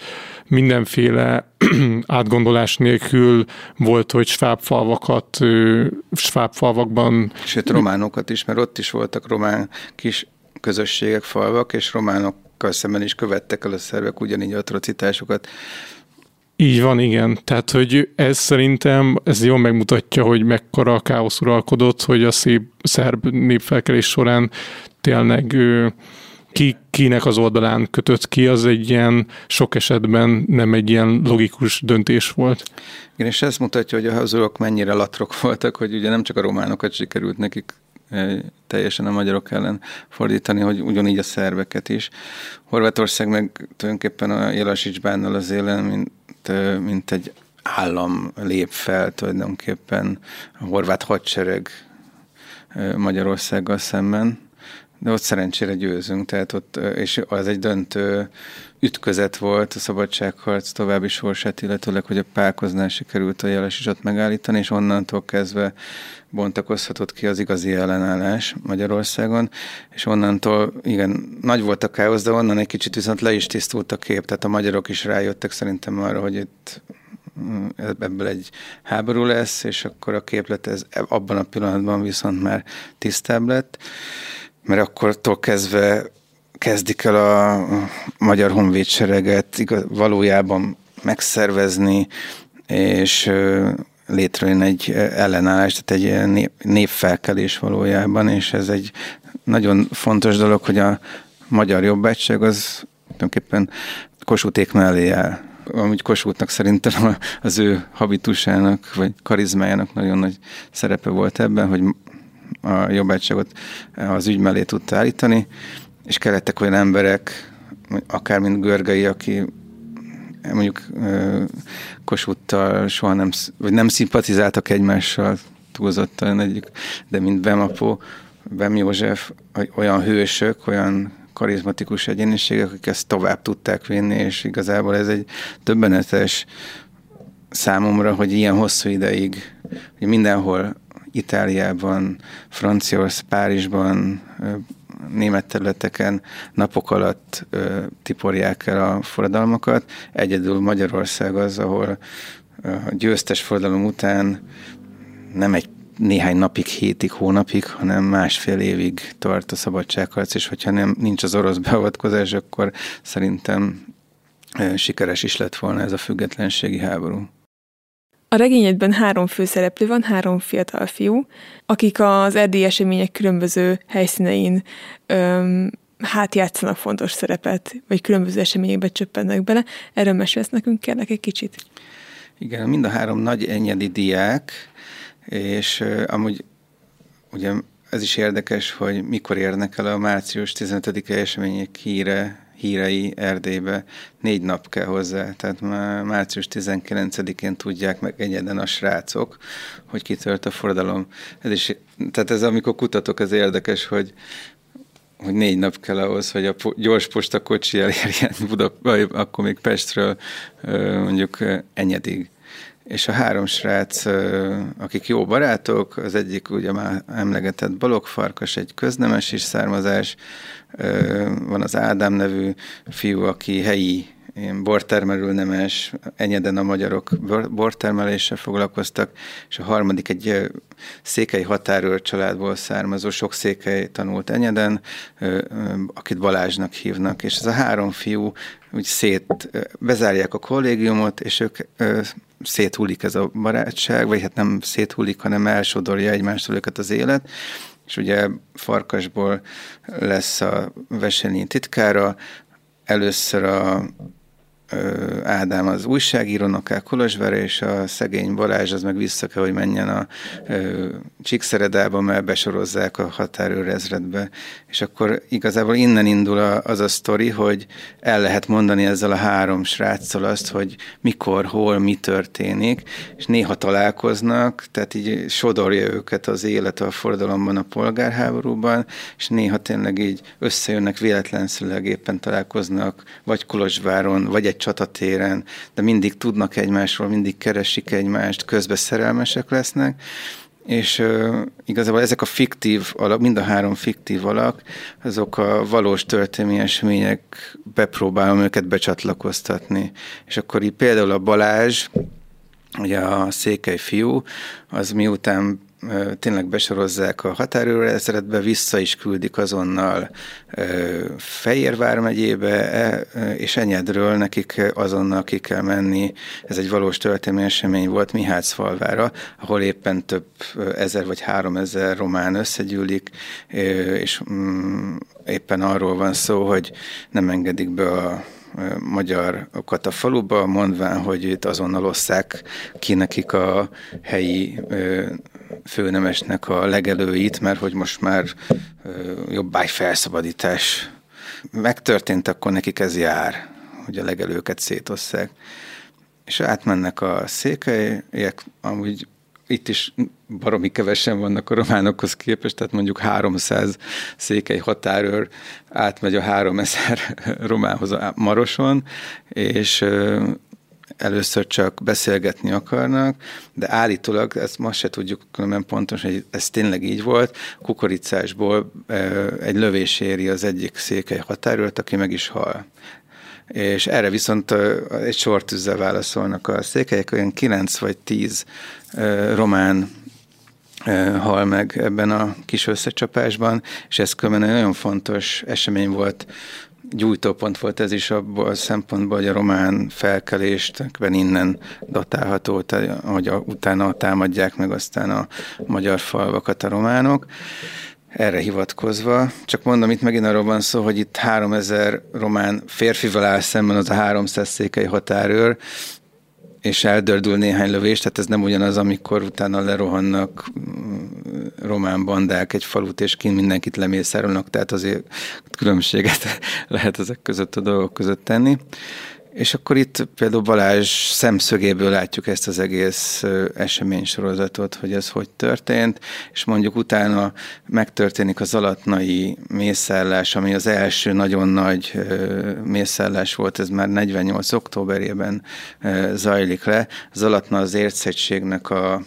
mindenféle átgondolás nélkül volt, hogy sváb falvakat, sváb falvakban... Sőt, románokat is, mert ott is voltak román kis közösségek, falvak, és románokkal szemben is követtek el a szervek ugyanígy atrocitásokat. Így van, igen. Tehát, hogy ez szerintem, ez jól megmutatja, hogy mekkora káosz uralkodott, hogy a szép szerb népfelkelés során tényleg ki, kinek az oldalán kötött ki, az egy ilyen sok esetben nem egy ilyen logikus döntés volt. Igen, és ez mutatja, hogy a hazugok mennyire latrok voltak, hogy ugye nem csak a románokat sikerült nekik eh, teljesen a magyarok ellen fordítani, hogy ugyanígy a szerveket is. Horvátország meg tulajdonképpen a Jelasics bánnal az élen, mint, eh, mint egy állam lép fel tulajdonképpen a horvát hadsereg eh, Magyarországgal szemben de ott szerencsére győzünk, tehát ott, és az egy döntő ütközet volt a szabadságharc további sorsát, illetőleg, hogy a pálkoznál sikerült a jelesisat megállítani, és onnantól kezdve bontakozhatott ki az igazi ellenállás Magyarországon, és onnantól, igen, nagy volt a káosz, de onnan egy kicsit viszont le is tisztult a kép, tehát a magyarok is rájöttek szerintem arra, hogy itt mm, ebből egy háború lesz, és akkor a képlet ez abban a pillanatban viszont már tisztább lett mert akkortól kezdve kezdik el a magyar honvédsereget igaz, valójában megszervezni, és létrejön egy ellenállás, tehát egy népfelkelés valójában, és ez egy nagyon fontos dolog, hogy a magyar jobbágyság az tulajdonképpen Kossuték mellé áll. Amúgy Kossuthnak szerintem az ő habitusának, vagy karizmájának nagyon nagy szerepe volt ebben, hogy a jobbágyságot az ügy mellé tudta állítani, és kellettek olyan emberek, akár mint Görgei, aki mondjuk Kossuthtal soha nem, vagy nem szimpatizáltak egymással túlzottan egyik, de mint Bemapó, Bem József, olyan hősök, olyan karizmatikus egyéniségek, akik ezt tovább tudták vinni, és igazából ez egy többenetes számomra, hogy ilyen hosszú ideig, hogy mindenhol Itáliában, Franciaország, Párizsban, német területeken napok alatt ö, tiporják el a forradalmakat. Egyedül Magyarország az, ahol a győztes forradalom után nem egy néhány napig, hétig, hónapig, hanem másfél évig tart a szabadságharc, és hogyha nem, nincs az orosz beavatkozás, akkor szerintem sikeres is lett volna ez a függetlenségi háború. A regényedben három főszereplő van, három fiatal fiú, akik az erdélyi események különböző helyszínein öm, hát játszanak fontos szerepet, vagy különböző eseményekbe csöppennek bele. Erről mesélsz nekünk, kérlek egy kicsit? Igen, mind a három nagy enyedi diák, és amúgy ugye ez is érdekes, hogy mikor érnek el a március 15-e események híre hírei Erdélybe négy nap kell hozzá, tehát már március 19-én tudják meg egyeden a srácok, hogy kitört a forradalom. Ez is, tehát ez amikor kutatok, ez érdekes, hogy hogy négy nap kell ahhoz, hogy a gyors posta kocsi elérjen Buda, akkor még Pestről mondjuk Enyedig. És a három srác, akik jó barátok, az egyik ugye már emlegetett Balogfarkas, egy köznemes is származás, van az Ádám nevű fiú, aki helyi ilyen bortermelő nemes, enyeden a magyarok bortermeléssel foglalkoztak, és a harmadik egy székely határőr családból származó, sok székely tanult enyeden, akit Balázsnak hívnak, és ez a három fiú úgy szét, bezárják a kollégiumot, és ők széthullik ez a barátság, vagy hát nem széthullik, hanem elsodorja egymástól őket az élet, és ugye Farkasból lesz a Veselin titkára, először a Ádám az újságírónak el Kolozsvára, és a szegény Balázs az meg vissza kell, hogy menjen a Csíkszeredába, mert besorozzák a határőrezredbe. És akkor igazából innen indul az a sztori, hogy el lehet mondani ezzel a három sráccal azt, hogy mikor, hol, mi történik, és néha találkoznak, tehát így sodorja őket az élet a forradalomban, a polgárháborúban, és néha tényleg így összejönnek véletlenszerűleg éppen találkoznak, vagy Kolozsváron, vagy egy csatatéren, de mindig tudnak egymásról, mindig keresik egymást, közben szerelmesek lesznek, és uh, igazából ezek a fiktív alak, mind a három fiktív alak, azok a valós történelmi események, bepróbálom őket becsatlakoztatni. És akkor így például a Balázs, ugye a székely fiú, az miután tényleg besorozzák a határőrezredbe, vissza is küldik azonnal Fejérvár megyébe, e, és Enyedről nekik azonnal ki kell menni. Ez egy valós történelmi esemény volt Mihácfalvára, ahol éppen több ezer vagy három ezer román összegyűlik, és mm, éppen arról van szó, hogy nem engedik be a magyarokat a faluba, mondván, hogy itt azonnal osszák ki nekik a helyi főnemesnek a legelőit, mert hogy most már jobbágy felszabadítás megtörtént, akkor nekik ez jár, hogy a legelőket szétosszák. És átmennek a székelyek, amúgy itt is baromi kevesen vannak a románokhoz képest, tehát mondjuk 300 székely határőr átmegy a 3000 románhoz a Maroson, és először csak beszélgetni akarnak, de állítólag, ezt most se tudjuk különben pontosan, hogy ez tényleg így volt, kukoricásból egy lövés éri az egyik székely határőrt, aki meg is hal. És erre viszont egy sortűzzel válaszolnak a székelyek, olyan 9 vagy 10 román hal meg ebben a kis összecsapásban, és ez különben egy nagyon fontos esemény volt gyújtópont volt ez is abból a szempontból, hogy a román felkelést innen datálható, hogy a, utána támadják meg aztán a magyar falvakat a románok. Erre hivatkozva, csak mondom, itt megint arról van szó, hogy itt 3000 román férfival áll szemben az a 300 székely határőr, és eldördül néhány lövés, tehát ez nem ugyanaz, amikor utána lerohannak mm, román bandák egy falut, és kint mindenkit lemészárolnak, tehát azért különbséget lehet ezek között a dolgok között tenni. És akkor itt például Balázs szemszögéből látjuk ezt az egész eseménysorozatot, hogy ez hogy történt, és mondjuk utána megtörténik az alatnai mészállás, ami az első nagyon nagy mészállás volt, ez már 48. októberében zajlik le. Az alatna az értszegységnek a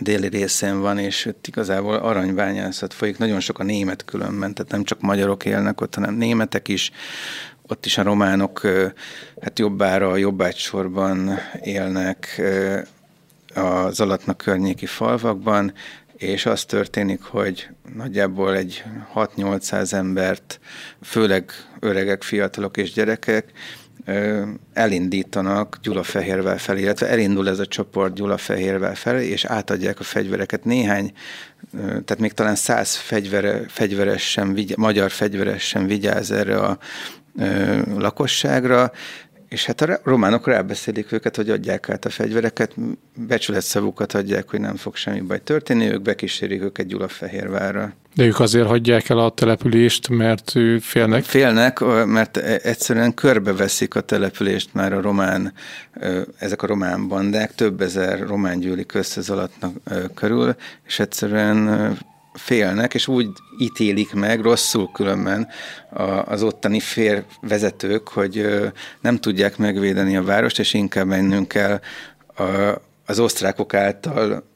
déli részén van, és ott igazából aranybányászat folyik. Nagyon sok a német különben, tehát nem csak magyarok élnek ott, hanem németek is, ott is a románok hát jobbára, jobbágysorban élnek az alatnak környéki falvakban, és az történik, hogy nagyjából egy 6-800 embert, főleg öregek, fiatalok és gyerekek elindítanak Gyulafehérvel felé, illetve elindul ez a csoport Gyulafehérvel felé, és átadják a fegyvereket. Néhány, tehát még talán száz fegyvere, fegyveres sem, magyar fegyveres sem vigyáz erre a lakosságra, és hát a románok rábeszélik őket, hogy adják át a fegyvereket, becsületszavukat adják, hogy nem fog semmi baj történni, ők bekísérik őket Gyulafehérvárra. De ők azért hagyják el a települést, mert félnek? Félnek, mert e, egyszerűen körbeveszik a települést már a román, ezek a román bandák, több ezer román gyűlik össze az alattnak körül, és egyszerűen félnek, és úgy ítélik meg, rosszul különben az ottani férvezetők, hogy nem tudják megvédeni a várost, és inkább mennünk kell az osztrákok által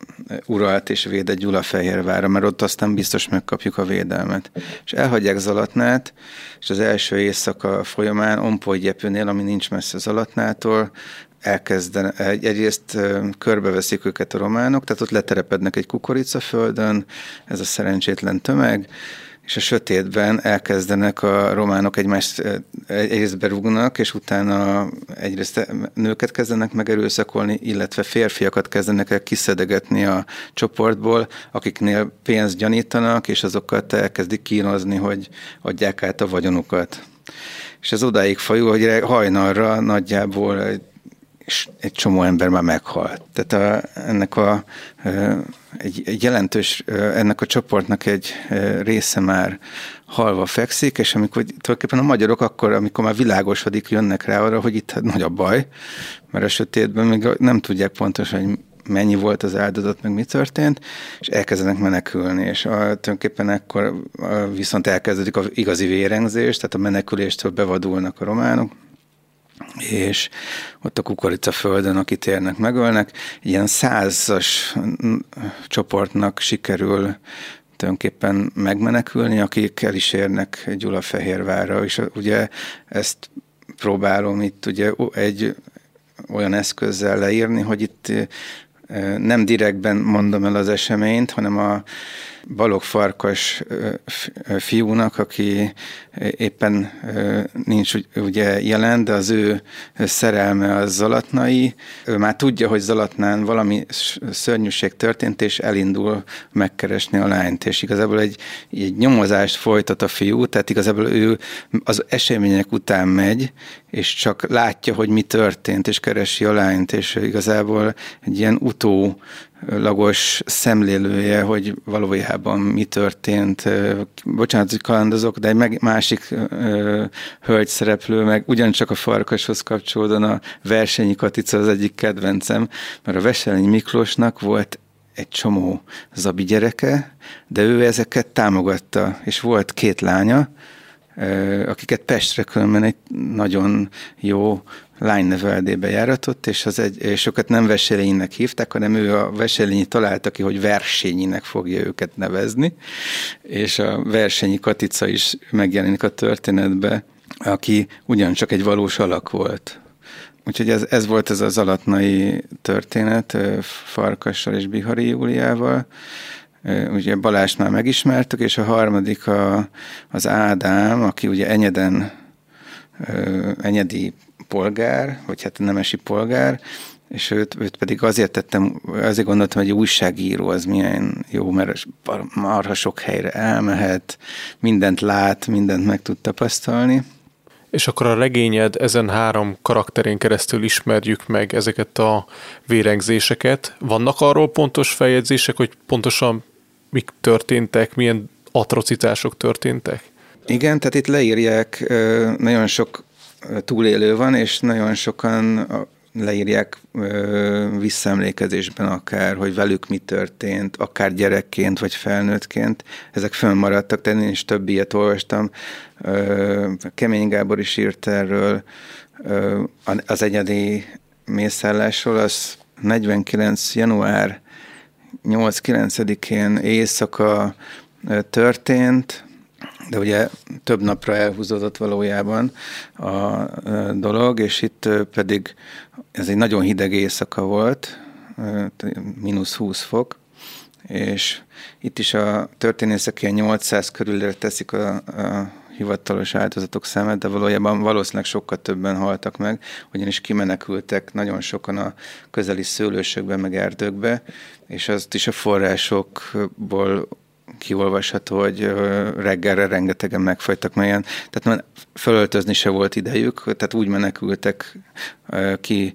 uralt és védett Gyulafehérvára, mert ott aztán biztos megkapjuk a védelmet. És elhagyják Zalatnát, és az első éjszaka folyamán Ompolygyepőnél, ami nincs messze Zalatnától, elkezdenek, egyrészt körbeveszik őket a románok, tehát ott leterepednek egy kukoricaföldön, ez a szerencsétlen tömeg, és a sötétben elkezdenek a románok egymást egyrészt berúgnak, és utána egyrészt nőket kezdenek megerőszakolni, illetve férfiakat kezdenek el kiszedegetni a csoportból, akiknél pénzt gyanítanak, és azokat elkezdik kínozni, hogy adják át a vagyonukat. És ez odáig fajul, hogy hajnalra nagyjából egy és egy csomó ember már meghalt. Tehát a, ennek a, egy, egy jelentős, ennek a csoportnak egy része már halva fekszik, és amikor tulajdonképpen a magyarok akkor, amikor már világosodik, jönnek rá arra, hogy itt nagy a baj, mert a sötétben még nem tudják pontosan, hogy mennyi volt az áldozat, meg mi történt, és elkezdenek menekülni, és a, tulajdonképpen ekkor viszont elkezdődik az igazi vérengzés, tehát a meneküléstől bevadulnak a románok, és ott a kukorica földön, akit érnek, megölnek. Ilyen százas csoportnak sikerül tulajdonképpen megmenekülni, akik el is érnek Gyulafehérvárra, és ugye ezt próbálom itt ugye egy olyan eszközzel leírni, hogy itt nem direktben mondom el az eseményt, hanem a Balog Farkas fiúnak, aki éppen nincs ugye jelen, de az ő szerelme az Zalatnai. Ő már tudja, hogy Zalatnán valami szörnyűség történt, és elindul megkeresni a lányt, és igazából egy, egy nyomozást folytat a fiú, tehát igazából ő az események után megy, és csak látja, hogy mi történt, és keresi a lányt, és igazából egy ilyen utó lagos szemlélője, hogy valójában mi történt. Bocsánat, hogy kalandozok, de egy másik hölgy szereplő, meg ugyancsak a farkashoz kapcsolódóan a Versenyi Katica az egyik kedvencem, mert a Veselényi Miklósnak volt egy csomó zabi gyereke, de ő ezeket támogatta, és volt két lánya, akiket Pestre különben egy nagyon jó lányneveldébe járatott, és, az egy, és őket nem Veselénynek hívták, hanem ő a Veselényi találta ki, hogy Versényinek fogja őket nevezni, és a Versenyi Katica is megjelenik a történetbe, aki ugyancsak egy valós alak volt. Úgyhogy ez, ez volt ez az alatnai történet Farkassal és Bihari Júliával. Ugye Balást már megismertük, és a harmadik a, az Ádám, aki ugye Enyeden enyedi polgár, vagy hát nemesi polgár, és őt, őt pedig azért tettem, azért gondoltam, hogy egy újságíró az milyen jó, mert marha sok helyre elmehet, mindent lát, mindent meg tud tapasztalni. És akkor a regényed ezen három karakterén keresztül ismerjük meg ezeket a vérengzéseket. Vannak arról pontos feljegyzések, hogy pontosan mik történtek, milyen atrocitások történtek? Igen, tehát itt leírják, nagyon sok túlélő van, és nagyon sokan leírják visszaemlékezésben akár, hogy velük mi történt, akár gyerekként, vagy felnőttként. Ezek fönnmaradtak, tehát én is több ilyet olvastam. Kemény Gábor is írt erről, az egyedi mészállásról, az 49. január 8-9-én éjszaka történt, de ugye több napra elhúzódott valójában a dolog, és itt pedig ez egy nagyon hideg éjszaka volt, mínusz 20 fok, és itt is a történészek ilyen 800 körülre teszik a, a hivatalos áldozatok számát, de valójában valószínűleg sokkal többen haltak meg, ugyanis kimenekültek nagyon sokan a közeli szőlősökbe, meg erdőkbe, és azt is a forrásokból kiolvasható, hogy reggelre rengetegen megfajtak melyen. Tehát már fölöltözni se volt idejük, tehát úgy menekültek ki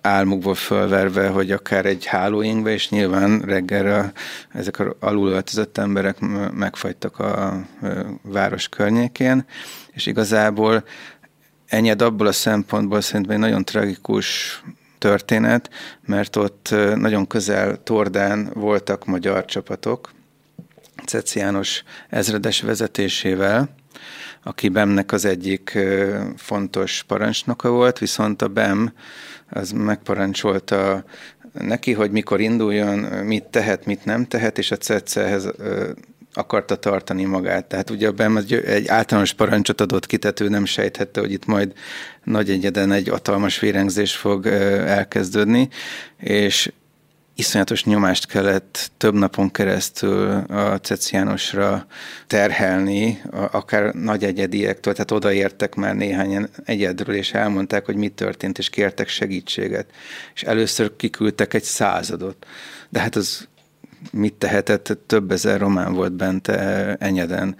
álmukból fölverve, hogy akár egy hálóingbe, és nyilván reggelre ezek a alulöltözött emberek megfajtak a város környékén, és igazából Enyed abból a szempontból szerintem egy nagyon tragikus történet, mert ott nagyon közel Tordán voltak magyar csapatok, Ceci János ezredes vezetésével, aki Bemnek az egyik fontos parancsnoka volt, viszont a Bem az megparancsolta neki, hogy mikor induljon, mit tehet, mit nem tehet, és a Cetcehez akarta tartani magát. Tehát ugye Bem egy általános parancsot adott ki, tehát nem sejthette, hogy itt majd nagy egyeden egy hatalmas vérengzés fog elkezdődni, és iszonyatos nyomást kellett több napon keresztül a Ceciánosra terhelni, akár nagy egyediektől, tehát odaértek már néhányan egyedről, és elmondták, hogy mi történt, és kértek segítséget. És először kiküldtek egy századot. De hát az mit tehetett, több ezer román volt bent Enyeden,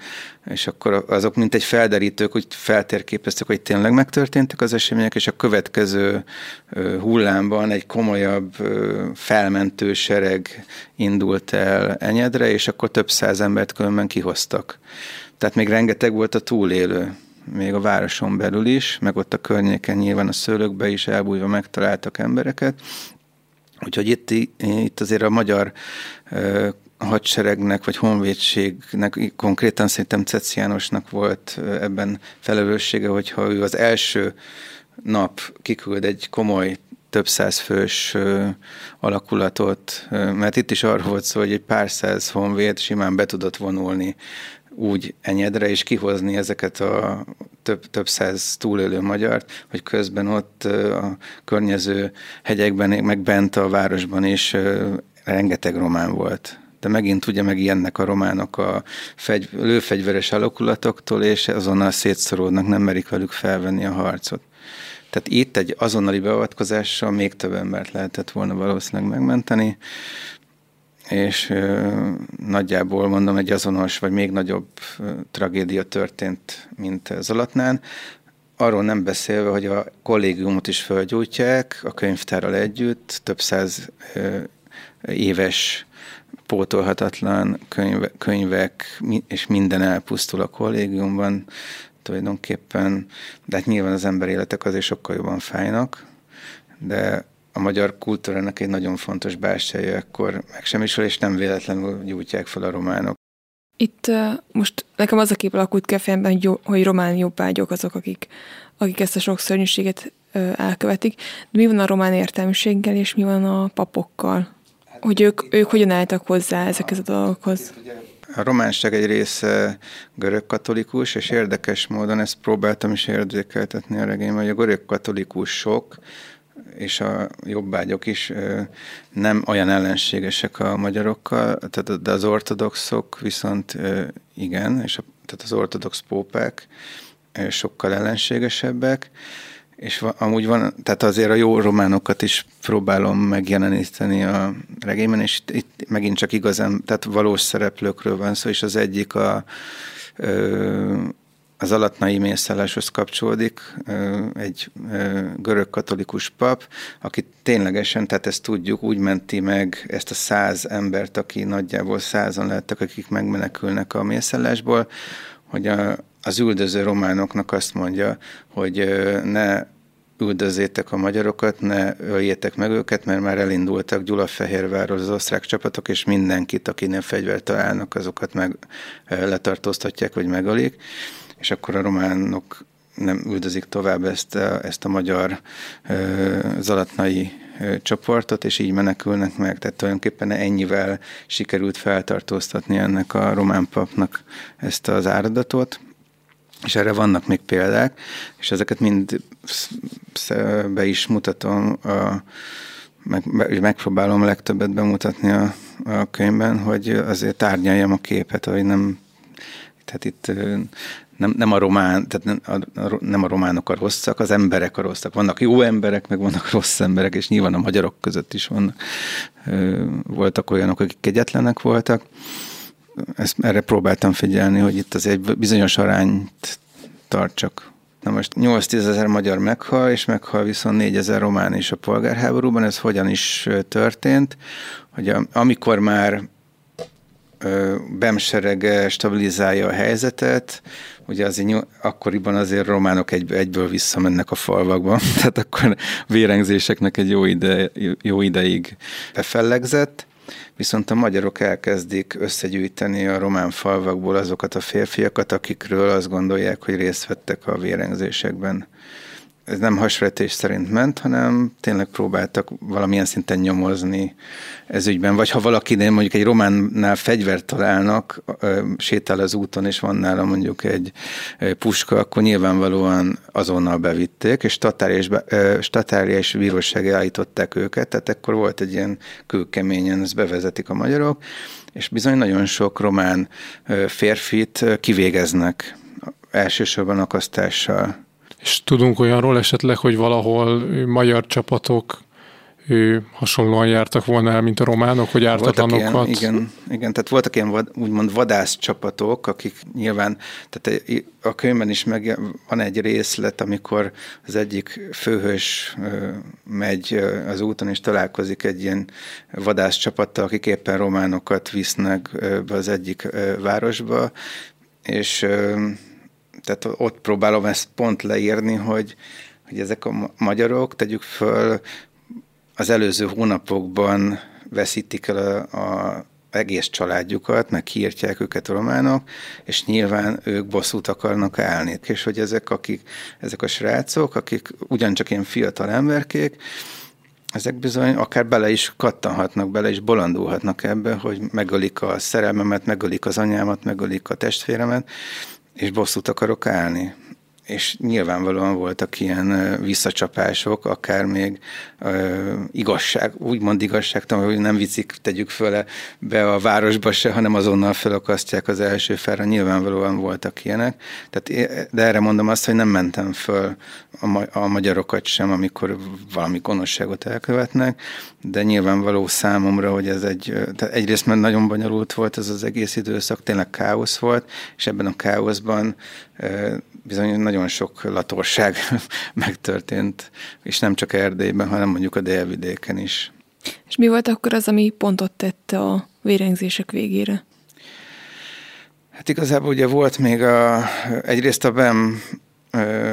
és akkor azok mint egy felderítők, úgy feltérképeztek, hogy tényleg megtörténtek az események, és a következő hullámban egy komolyabb felmentő sereg indult el Enyedre, és akkor több száz embert különben kihoztak. Tehát még rengeteg volt a túlélő még a városon belül is, meg ott a környéken nyilván a szőlőkbe is elbújva megtaláltak embereket, Úgyhogy itt, itt azért a magyar hadseregnek, vagy honvédségnek, konkrétan szerintem Ceci Jánosnak volt ebben felelőssége, hogyha ő az első nap kiküld egy komoly több száz fős alakulatot, mert itt is arról volt szó, hogy egy pár száz honvéd simán be tudott vonulni úgy enyedre, és kihozni ezeket a több, több száz túlélő magyart, hogy közben ott a környező hegyekben, meg bent a városban is rengeteg román volt. De megint ugye meg ilyennek a románok a fegy, lőfegyveres alakulatoktól, és azonnal szétszoródnak, nem merik velük felvenni a harcot. Tehát itt egy azonnali beavatkozással még több embert lehetett volna valószínűleg megmenteni és nagyjából mondom, egy azonos vagy még nagyobb tragédia történt, mint Zalatnán. Arról nem beszélve, hogy a kollégiumot is fölgyújtják a könyvtárral együtt, több száz éves pótolhatatlan könyve, könyvek, és minden elpusztul a kollégiumban tulajdonképpen, de hát nyilván az ember életek azért sokkal jobban fájnak, de a magyar kultúrának egy nagyon fontos bástyája akkor megsemmisül, és nem véletlenül gyújtják fel a románok. Itt uh, most nekem az a kép alakult ki a fejemben, hogy, jó, hogy román jobbágyok azok, akik, akik ezt a sok szörnyűséget uh, elkövetik. De mi van a román értelmiséggel, és mi van a papokkal? Hogy ők, ők hogyan álltak hozzá ezekhez a dolgokhoz? A románság egy része görög-katolikus, és érdekes módon ezt próbáltam is érzékeltetni a regényben, hogy a görög-katolikusok és a jobbágyok is nem olyan ellenségesek a magyarokkal, tehát, de az ortodoxok viszont igen, és a, tehát az ortodox pópák sokkal ellenségesebbek, és amúgy van, tehát azért a jó románokat is próbálom megjeleníteni a regényben, és itt, itt megint csak igazán, tehát valós szereplőkről van szó, és az egyik a, az alatnai mészálláshoz kapcsolódik egy görög katolikus pap, aki ténylegesen, tehát ezt tudjuk, úgy menti meg ezt a száz embert, aki nagyjából százan lettek, akik megmenekülnek a mészállásból, hogy a, az üldöző románoknak azt mondja, hogy ne üldözzétek a magyarokat, ne öljétek meg őket, mert már elindultak Gyulafehérvárról az osztrák csapatok, és mindenkit, akinél fegyvert találnak, azokat meg letartóztatják, vagy megölik és akkor a románok nem üldözik tovább ezt a, ezt a magyar ö, zalatnai ö, csoportot, és így menekülnek meg. Tehát tulajdonképpen ennyivel sikerült feltartóztatni ennek a román papnak ezt az áradatot, és erre vannak még példák, és ezeket mind be is mutatom, a, meg, megpróbálom legtöbbet bemutatni a, a könyvben, hogy azért tárnyaljam a képet, hogy nem tehát itt nem, nem a román, tehát nem a, nem a románok a rosszak, az emberek a rosszak. Vannak jó emberek, meg vannak rossz emberek, és nyilván a magyarok között is vannak. Voltak olyanok, akik kegyetlenek voltak. Ezt, erre próbáltam figyelni, hogy itt az egy bizonyos arányt tartsak. Na most 8-10 ezer magyar meghal, és meghal viszont 4 ezer román is a polgárháborúban. Ez hogyan is történt? Hogy amikor már bemserege stabilizálja a helyzetet, ugye azért akkoriban azért románok egy, egyből visszamennek a falvakba, tehát akkor vérengzéseknek egy jó, ide, jó ideig befellegzett, viszont a magyarok elkezdik összegyűjteni a román falvakból azokat a férfiakat, akikről azt gondolják, hogy részt vettek a vérengzésekben ez nem hasonlítés szerint ment, hanem tényleg próbáltak valamilyen szinten nyomozni ez ügyben. Vagy ha valakinél mondjuk egy románnál fegyvert találnak, sétál az úton, és van nála mondjuk egy puska, akkor nyilvánvalóan azonnal bevitték, és statáriás bírósági állították őket, tehát akkor volt egy ilyen kőkeményen, ezt bevezetik a magyarok, és bizony nagyon sok román férfit kivégeznek elsősorban akasztással. És tudunk olyanról esetleg, hogy valahol magyar csapatok ő, hasonlóan jártak volna el, mint a románok, hogy ártatlanokat. igen, igen, tehát voltak ilyen vad, úgymond vadász csapatok, akik nyilván, tehát a könyvben is meg van egy részlet, amikor az egyik főhős megy az úton, és találkozik egy ilyen vadász csapattal, akik éppen románokat visznek be az egyik városba, és tehát ott próbálom ezt pont leírni, hogy, hogy ezek a magyarok, tegyük föl, az előző hónapokban veszítik el a, a egész családjukat, meg kiírtják őket a románok, és nyilván ők bosszút akarnak állni. És hogy ezek, akik, ezek a srácok, akik ugyancsak ilyen fiatal emberkék, ezek bizony akár bele is kattanhatnak, bele is bolondulhatnak ebbe, hogy megölik a szerelmemet, megölik az anyámat, megölik a testvéremet, és bosszút akarok állni. És nyilvánvalóan voltak ilyen visszacsapások, akár még uh, igazság, úgymond igazságtalan, hogy nem vicik, tegyük föl be a városba se, hanem azonnal felakasztják az első felre. Nyilvánvalóan voltak ilyenek. Tehát, de erre mondom azt, hogy nem mentem föl a, ma- a magyarokat sem, amikor valami gonoszságot elkövetnek, de nyilvánvaló számomra, hogy ez egy, tehát egyrészt mert nagyon bonyolult volt ez az egész időszak, tényleg káosz volt, és ebben a káoszban bizony nagyon sok latorság megtörtént, és nem csak Erdélyben, hanem mondjuk a délvidéken is. És mi volt akkor az, ami pontot tette a vérengzések végére? Hát igazából ugye volt még a, egyrészt a BEM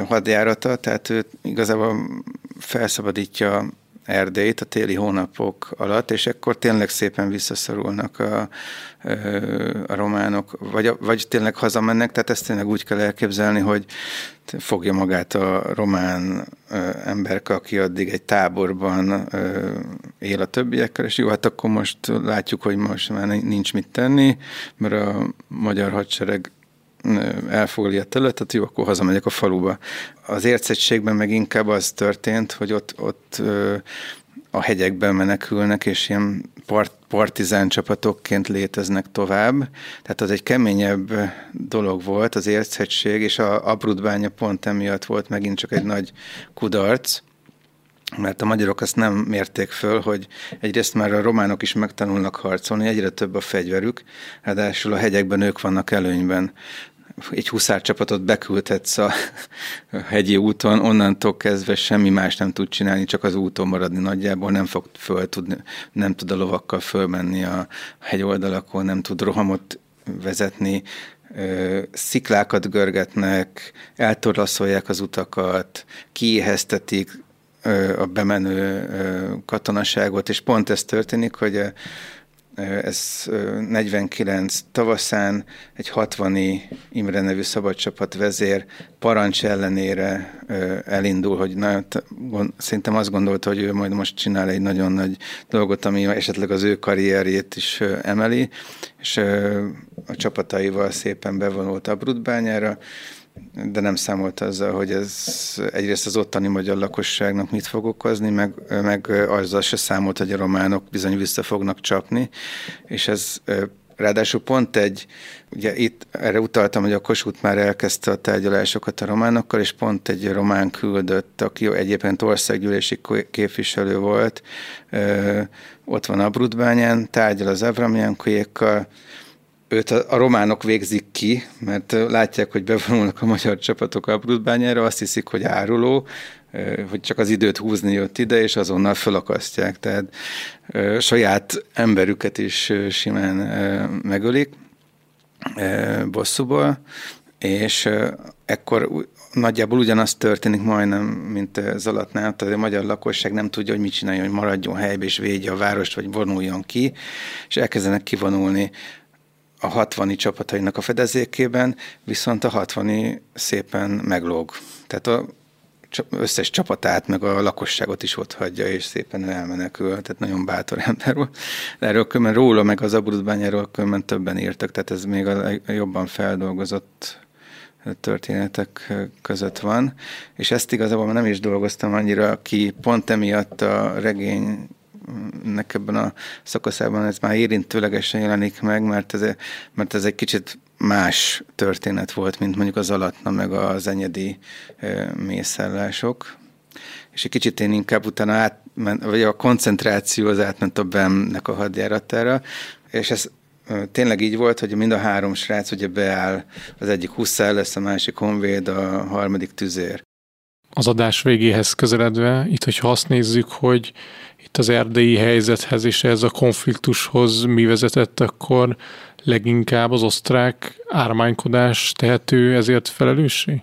hadjárata, tehát ő igazából felszabadítja Erdélyt a téli hónapok alatt, és ekkor tényleg szépen visszaszorulnak a, a románok, vagy, vagy tényleg hazamennek, tehát ezt tényleg úgy kell elképzelni, hogy fogja magát a román emberke, aki addig egy táborban él a többiekkel, és jó, hát akkor most látjuk, hogy most már nincs mit tenni, mert a magyar hadsereg elfoglalja a területet, jó, akkor hazamegyek a faluba. Az értszettségben meg inkább az történt, hogy ott, ott a hegyekben menekülnek, és ilyen part, partizán csapatokként léteznek tovább. Tehát az egy keményebb dolog volt, az értszettség, és a Abrudbánya pont emiatt volt megint csak egy nagy kudarc, mert a magyarok azt nem mérték föl, hogy egyrészt már a románok is megtanulnak harcolni, egyre több a fegyverük, ráadásul a hegyekben ők vannak előnyben egy huszárcsapatot beküldhetsz a hegyi úton, onnantól kezdve semmi más nem tud csinálni, csak az úton maradni nagyjából, nem fog föl tudni, nem tud a lovakkal fölmenni a hegyoldalakon, nem tud rohamot vezetni, sziklákat görgetnek, eltorlaszolják az utakat, kiéheztetik a bemenő katonaságot, és pont ez történik, hogy ez 49 tavaszán egy 60 Imre nevű szabadcsapat vezér. Parancs ellenére elindul, hogy na, szerintem azt gondolta, hogy ő majd most csinál egy nagyon nagy dolgot, ami esetleg az ő karrierjét is emeli, és a csapataival szépen bevonult a Brutbányára, de nem számolt azzal, hogy ez egyrészt az ottani magyar lakosságnak mit fog okozni, meg, meg azzal se számolt, hogy a románok bizony vissza fognak csapni, és ez Ráadásul pont egy, ugye itt erre utaltam, hogy a Kossuth már elkezdte a tárgyalásokat a románokkal, és pont egy román küldött, aki egyébként országgyűlési képviselő volt, ott van a Brudbányán, tárgyal az Avramjankoékkal, őt a, románok végzik ki, mert látják, hogy bevonulnak a magyar csapatok a Brutbányára, azt hiszik, hogy áruló, hogy csak az időt húzni jött ide, és azonnal felakasztják. Tehát saját emberüket is simán megölik bosszúból, és ekkor nagyjából ugyanaz történik majdnem, mint Zalatnál, tehát a magyar lakosság nem tudja, hogy mit csináljon, hogy maradjon helybe és védje a várost, vagy vonuljon ki, és elkezdenek kivonulni a 60 csapatainak a fedezékében, viszont a 60 szépen meglóg. Tehát a összes csapatát, meg a lakosságot is ott hagyja, és szépen elmenekül. Tehát nagyon bátor ember volt. Erről különben róla, meg az Abrudbányáról különben többen írtak, tehát ez még a jobban feldolgozott történetek között van, és ezt igazából nem is dolgoztam annyira ki, pont emiatt a regény nek ebben a szakaszában ez már érintőlegesen jelenik meg, mert ez, mert ez egy kicsit más történet volt, mint mondjuk az alatna meg az enyedi mészállások. És egy kicsit én inkább utána átment, vagy a koncentráció az átment a BEM-nek a hadjáratára, és ez tényleg így volt, hogy mind a három srác ugye beáll, az egyik huszár lesz, a másik honvéd, a harmadik tüzér. Az adás végéhez közeledve, itt, hogyha azt nézzük, hogy itt az erdélyi helyzethez és ez a konfliktushoz mi vezetett, akkor leginkább az osztrák ármánykodás tehető ezért felelőssé?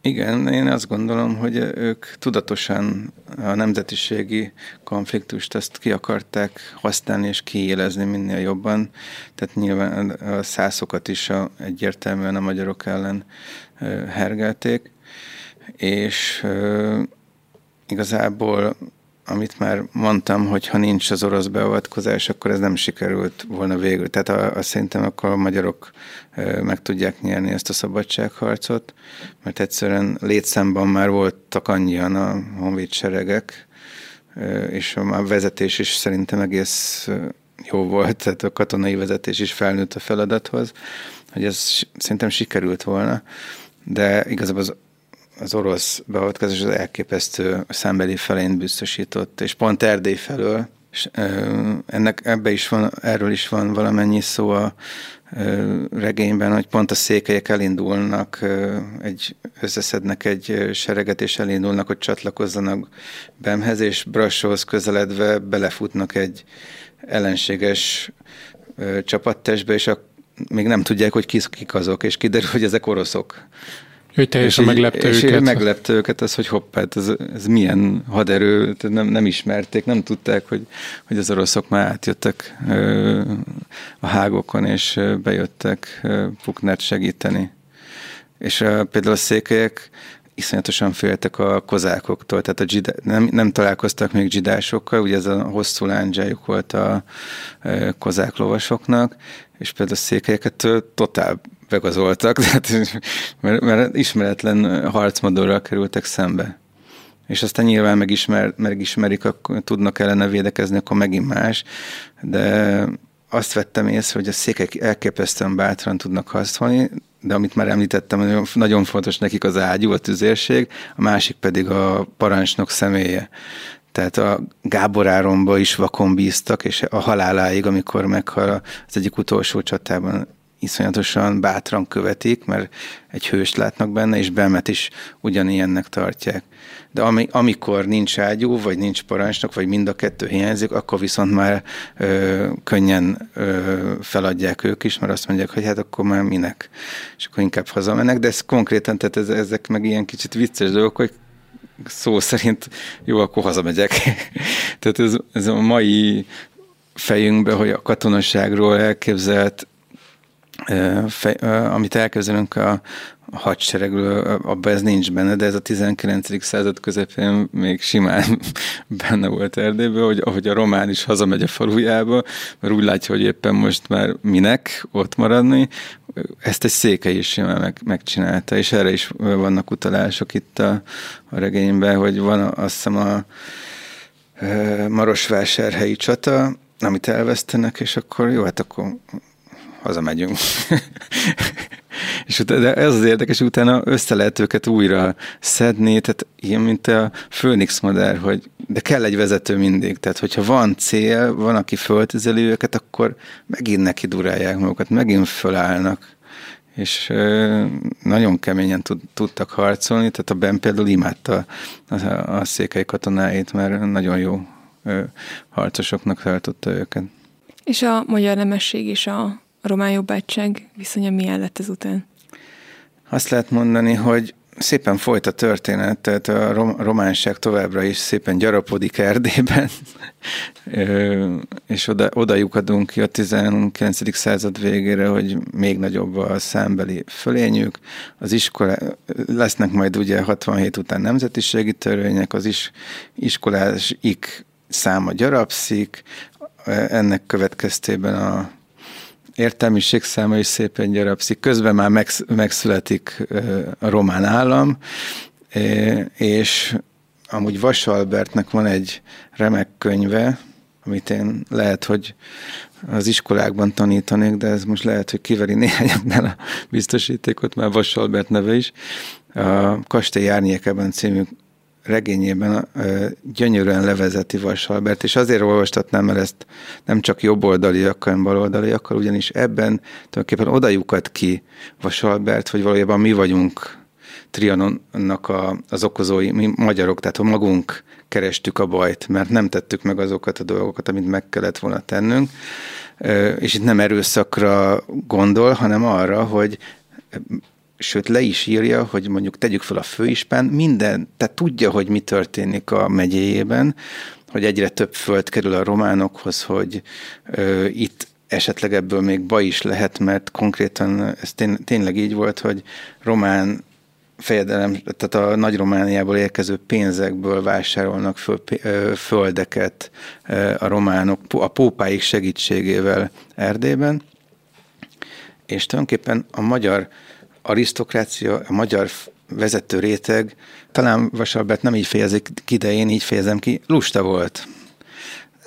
Igen, én azt gondolom, hogy ők tudatosan a nemzetiségi konfliktust ezt ki akarták használni és kiélezni minél jobban. Tehát nyilván a szászokat is a, egyértelműen a magyarok ellen hergelték, és igazából amit már mondtam, hogy ha nincs az orosz beavatkozás, akkor ez nem sikerült volna végül. Tehát a, a szerintem akkor a magyarok meg tudják nyerni ezt a szabadságharcot, mert egyszerűen létszámban már voltak annyian a honvédseregek, és a vezetés is szerintem egész jó volt, tehát a katonai vezetés is felnőtt a feladathoz, hogy ez szerintem sikerült volna, de igazából az az orosz beavatkozás az elképesztő szembeli felén biztosított, és pont Erdély felől, és ennek ebbe is van, erről is van valamennyi szó a regényben, hogy pont a székelyek elindulnak, egy, összeszednek egy sereget, és elindulnak, hogy csatlakozzanak Bemhez, és Brassóhoz közeledve belefutnak egy ellenséges csapattestbe, és a, még nem tudják, hogy kik azok, és kiderül, hogy ezek oroszok. Hogy teljesen és meglepte és őket. meglepte őket az, hogy hopp, hát ez, ez milyen haderő, nem, nem ismerték, nem tudták, hogy, hogy az oroszok már átjöttek ö, a hágokon, és bejöttek Puknert segíteni. És ö, például a székelyek iszonyatosan féltek a kozákoktól, tehát a dzsida, nem, nem találkoztak még dzsidásokkal, ugye ez a hosszú lándzsájuk volt a kozák lovasoknak, és például a székelyeket totál begazoltak, tehát, mert, mert ismeretlen harcmodorral kerültek szembe. És aztán nyilván megismer, megismerik, akkor tudnak ellene védekezni, akkor megint más, de azt vettem észre, hogy a székek elképesztően bátran tudnak harcolni, de amit már említettem, nagyon, nagyon fontos nekik az ágyú, a tüzérség, a másik pedig a parancsnok személye. Tehát a Gábor Áronba is vakon bíztak, és a haláláig, amikor meghal az egyik utolsó csatában iszonyatosan bátran követik, mert egy hőst látnak benne, és Bemet is ugyanilyennek tartják. De ami, amikor nincs ágyú, vagy nincs parancsnok, vagy mind a kettő hiányzik, akkor viszont már ö, könnyen ö, feladják ők is, mert azt mondják, hogy hát akkor már minek, és akkor inkább hazamennek, de ez konkrétan, tehát ez, ezek meg ilyen kicsit vicces dolgok, hogy szó szerint jó, akkor hazamegyek. tehát ez, ez a mai fejünkbe, hogy a katonaságról elképzelt fej, amit elkezdünk a hadseregről, abban ez nincs benne, de ez a 19. század közepén még simán benne volt Erdélyből, hogy ahogy a román is hazamegy a falujába, mert úgy látja, hogy éppen most már minek ott maradni, ezt egy széke is simán meg, megcsinálta, és erre is vannak utalások itt a, a regényben, hogy van azt hiszem a Marosvásárhelyi csata, amit elvesztenek, és akkor jó, hát akkor hazamegyünk. és utána, de ez az érdekes, utána össze lehet őket újra szedni, tehát ilyen, mint a Phoenix modell, hogy de kell egy vezető mindig, tehát hogyha van cél, van, aki föltizeli őket, akkor megint neki durálják magukat, megint fölállnak és nagyon keményen tud, tudtak harcolni, tehát a Ben például imádta a, a, a székely katonáit, mert nagyon jó harcosoknak tartotta őket. És a magyar nemesség is a román jobbátság viszonya milyen lett ezután? Azt lehet mondani, hogy szépen folyt a történet, tehát a románság továbbra is szépen gyarapodik Erdélyben, és oda, oda lyukadunk ki a 19. század végére, hogy még nagyobb a számbeli fölényük. Az iskola, lesznek majd ugye 67 után nemzetiségi törvények, az is iskolás ik száma gyarapszik, ennek következtében a értelmiség száma is szépen gyarapszik. Közben már megszületik a román állam, és amúgy Vasalbertnek van egy remek könyve, amit én lehet, hogy az iskolákban tanítanék, de ez most lehet, hogy kiveri néhányaknál a biztosítékot, már Vasalbert neve is. A Kastély Árnyékában című regényében gyönyörűen levezeti Vasalbert, és azért olvastatnám, mert ezt nem csak jobboldaliakkal, hanem baloldaliakkal, ugyanis ebben tulajdonképpen odajukat ki Vasalbert, hogy valójában mi vagyunk Trianonnak a, az okozói, mi magyarok, tehát magunk kerestük a bajt, mert nem tettük meg azokat a dolgokat, amit meg kellett volna tennünk, és itt nem erőszakra gondol, hanem arra, hogy sőt le is írja, hogy mondjuk tegyük fel a főispán, minden, tehát tudja, hogy mi történik a megyéjében, hogy egyre több föld kerül a románokhoz, hogy ö, itt esetleg ebből még baj is lehet, mert konkrétan ez tény, tényleg így volt, hogy román fejedelem, tehát a Nagy Romániából érkező pénzekből vásárolnak föl, földeket a románok a pópáik segítségével Erdélyben, és tulajdonképpen a magyar arisztokrácia, a magyar vezető réteg, talán Vasalbert nem így fejezik ki, de én így fejezem ki, lusta volt.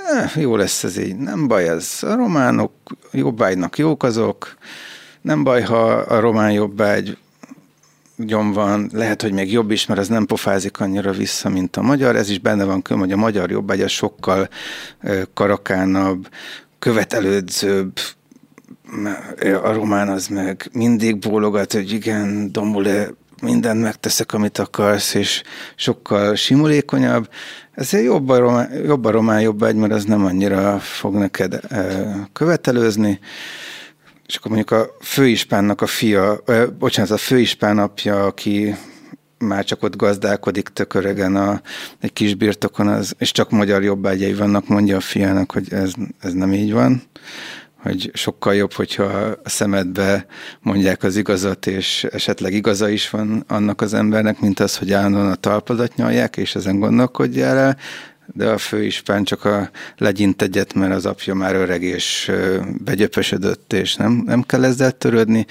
Eh, jó lesz ez így, nem baj ez. A románok jobbágynak jók azok, nem baj, ha a román jobbágy gyom van, lehet, hogy még jobb is, mert az nem pofázik annyira vissza, mint a magyar. Ez is benne van külön, hogy a magyar jobbágy az sokkal karakánabb, követelődzőbb, a román az meg mindig bólogat, hogy igen, Dombule, mindent megteszek, amit akarsz, és sokkal simulékonyabb. Ezért jobb a román, jobb, a román jobb egy, mert az nem annyira fog neked követelőzni. És akkor mondjuk a főispánnak a fia, ö, bocsánat, a főispán apja, aki már csak ott gazdálkodik tök a, egy kis birtokon, az, és csak magyar jobbágyai vannak, mondja a fiának, hogy ez, ez nem így van hogy sokkal jobb, hogyha a szemedbe mondják az igazat, és esetleg igaza is van annak az embernek, mint az, hogy állandóan a talpadat nyalják, és ezen gondolkodjál el, de a főispán csak a legyint egyet, mert az apja már öreg és begyöpösödött, és nem, nem kell ezzel törődni,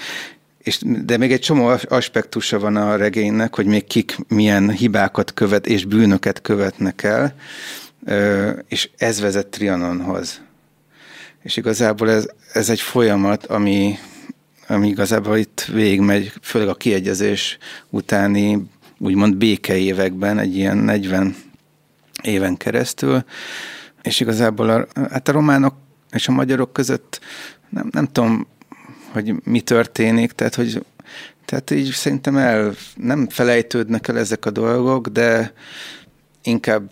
és, de még egy csomó aspektusa van a regénynek, hogy még kik milyen hibákat követ és bűnöket követnek el, és ez vezet Trianonhoz és igazából ez, ez egy folyamat, ami, ami igazából itt végigmegy, főleg a kiegyezés utáni úgymond békeévekben, egy ilyen 40 éven keresztül, és igazából a, hát a románok és a magyarok között nem, nem tudom, hogy mi történik, tehát hogy tehát így szerintem el, nem felejtődnek el ezek a dolgok, de inkább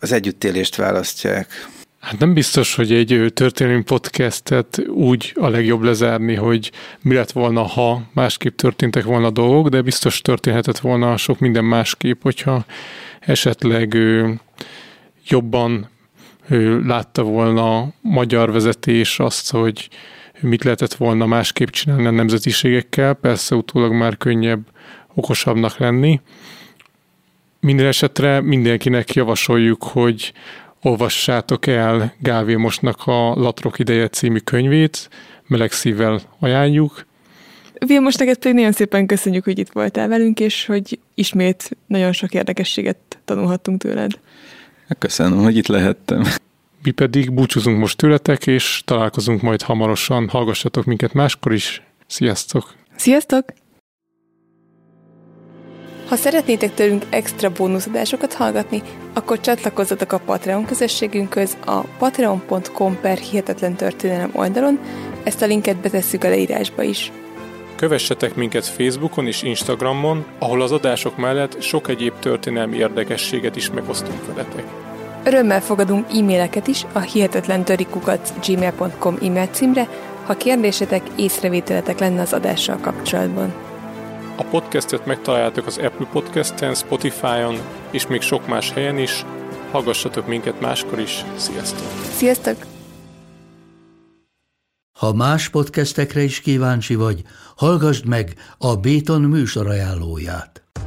az együttélést választják. Hát nem biztos, hogy egy történelmi podcastet úgy a legjobb lezárni, hogy mi lett volna, ha másképp történtek volna a dolgok, de biztos történhetett volna sok minden másképp, hogyha esetleg jobban látta volna magyar vezetés azt, hogy mit lehetett volna másképp csinálni a nemzetiségekkel, persze utólag már könnyebb okosabbnak lenni. Minden esetre mindenkinek javasoljuk, hogy olvassátok el Gál Vilmosnak a Latrok ideje című könyvét, meleg szívvel ajánljuk. Vilmos, neked pedig nagyon szépen köszönjük, hogy itt voltál velünk, és hogy ismét nagyon sok érdekességet tanulhattunk tőled. Köszönöm, hogy itt lehettem. Mi pedig búcsúzunk most tőletek, és találkozunk majd hamarosan. Hallgassatok minket máskor is. Sziasztok! Sziasztok! Ha szeretnétek tőlünk extra bónuszadásokat hallgatni, akkor csatlakozzatok a Patreon közösségünkhöz a patreon.com per hihetetlen történelem oldalon, ezt a linket betesszük a leírásba is. Kövessetek minket Facebookon és Instagramon, ahol az adások mellett sok egyéb történelmi érdekességet is megosztunk veletek. Örömmel fogadunk e-maileket is a hihetetlen gmail.com e-mail címre, ha kérdésetek, észrevételetek lenne az adással kapcsolatban. A podcastet megtaláljátok az Apple Podcast-en, Spotify-on és még sok más helyen is. Hallgassatok minket máskor is. Sziasztok! Sziasztok! Ha más podcastekre is kíváncsi vagy, hallgassd meg a Béton műsor ajánlóját.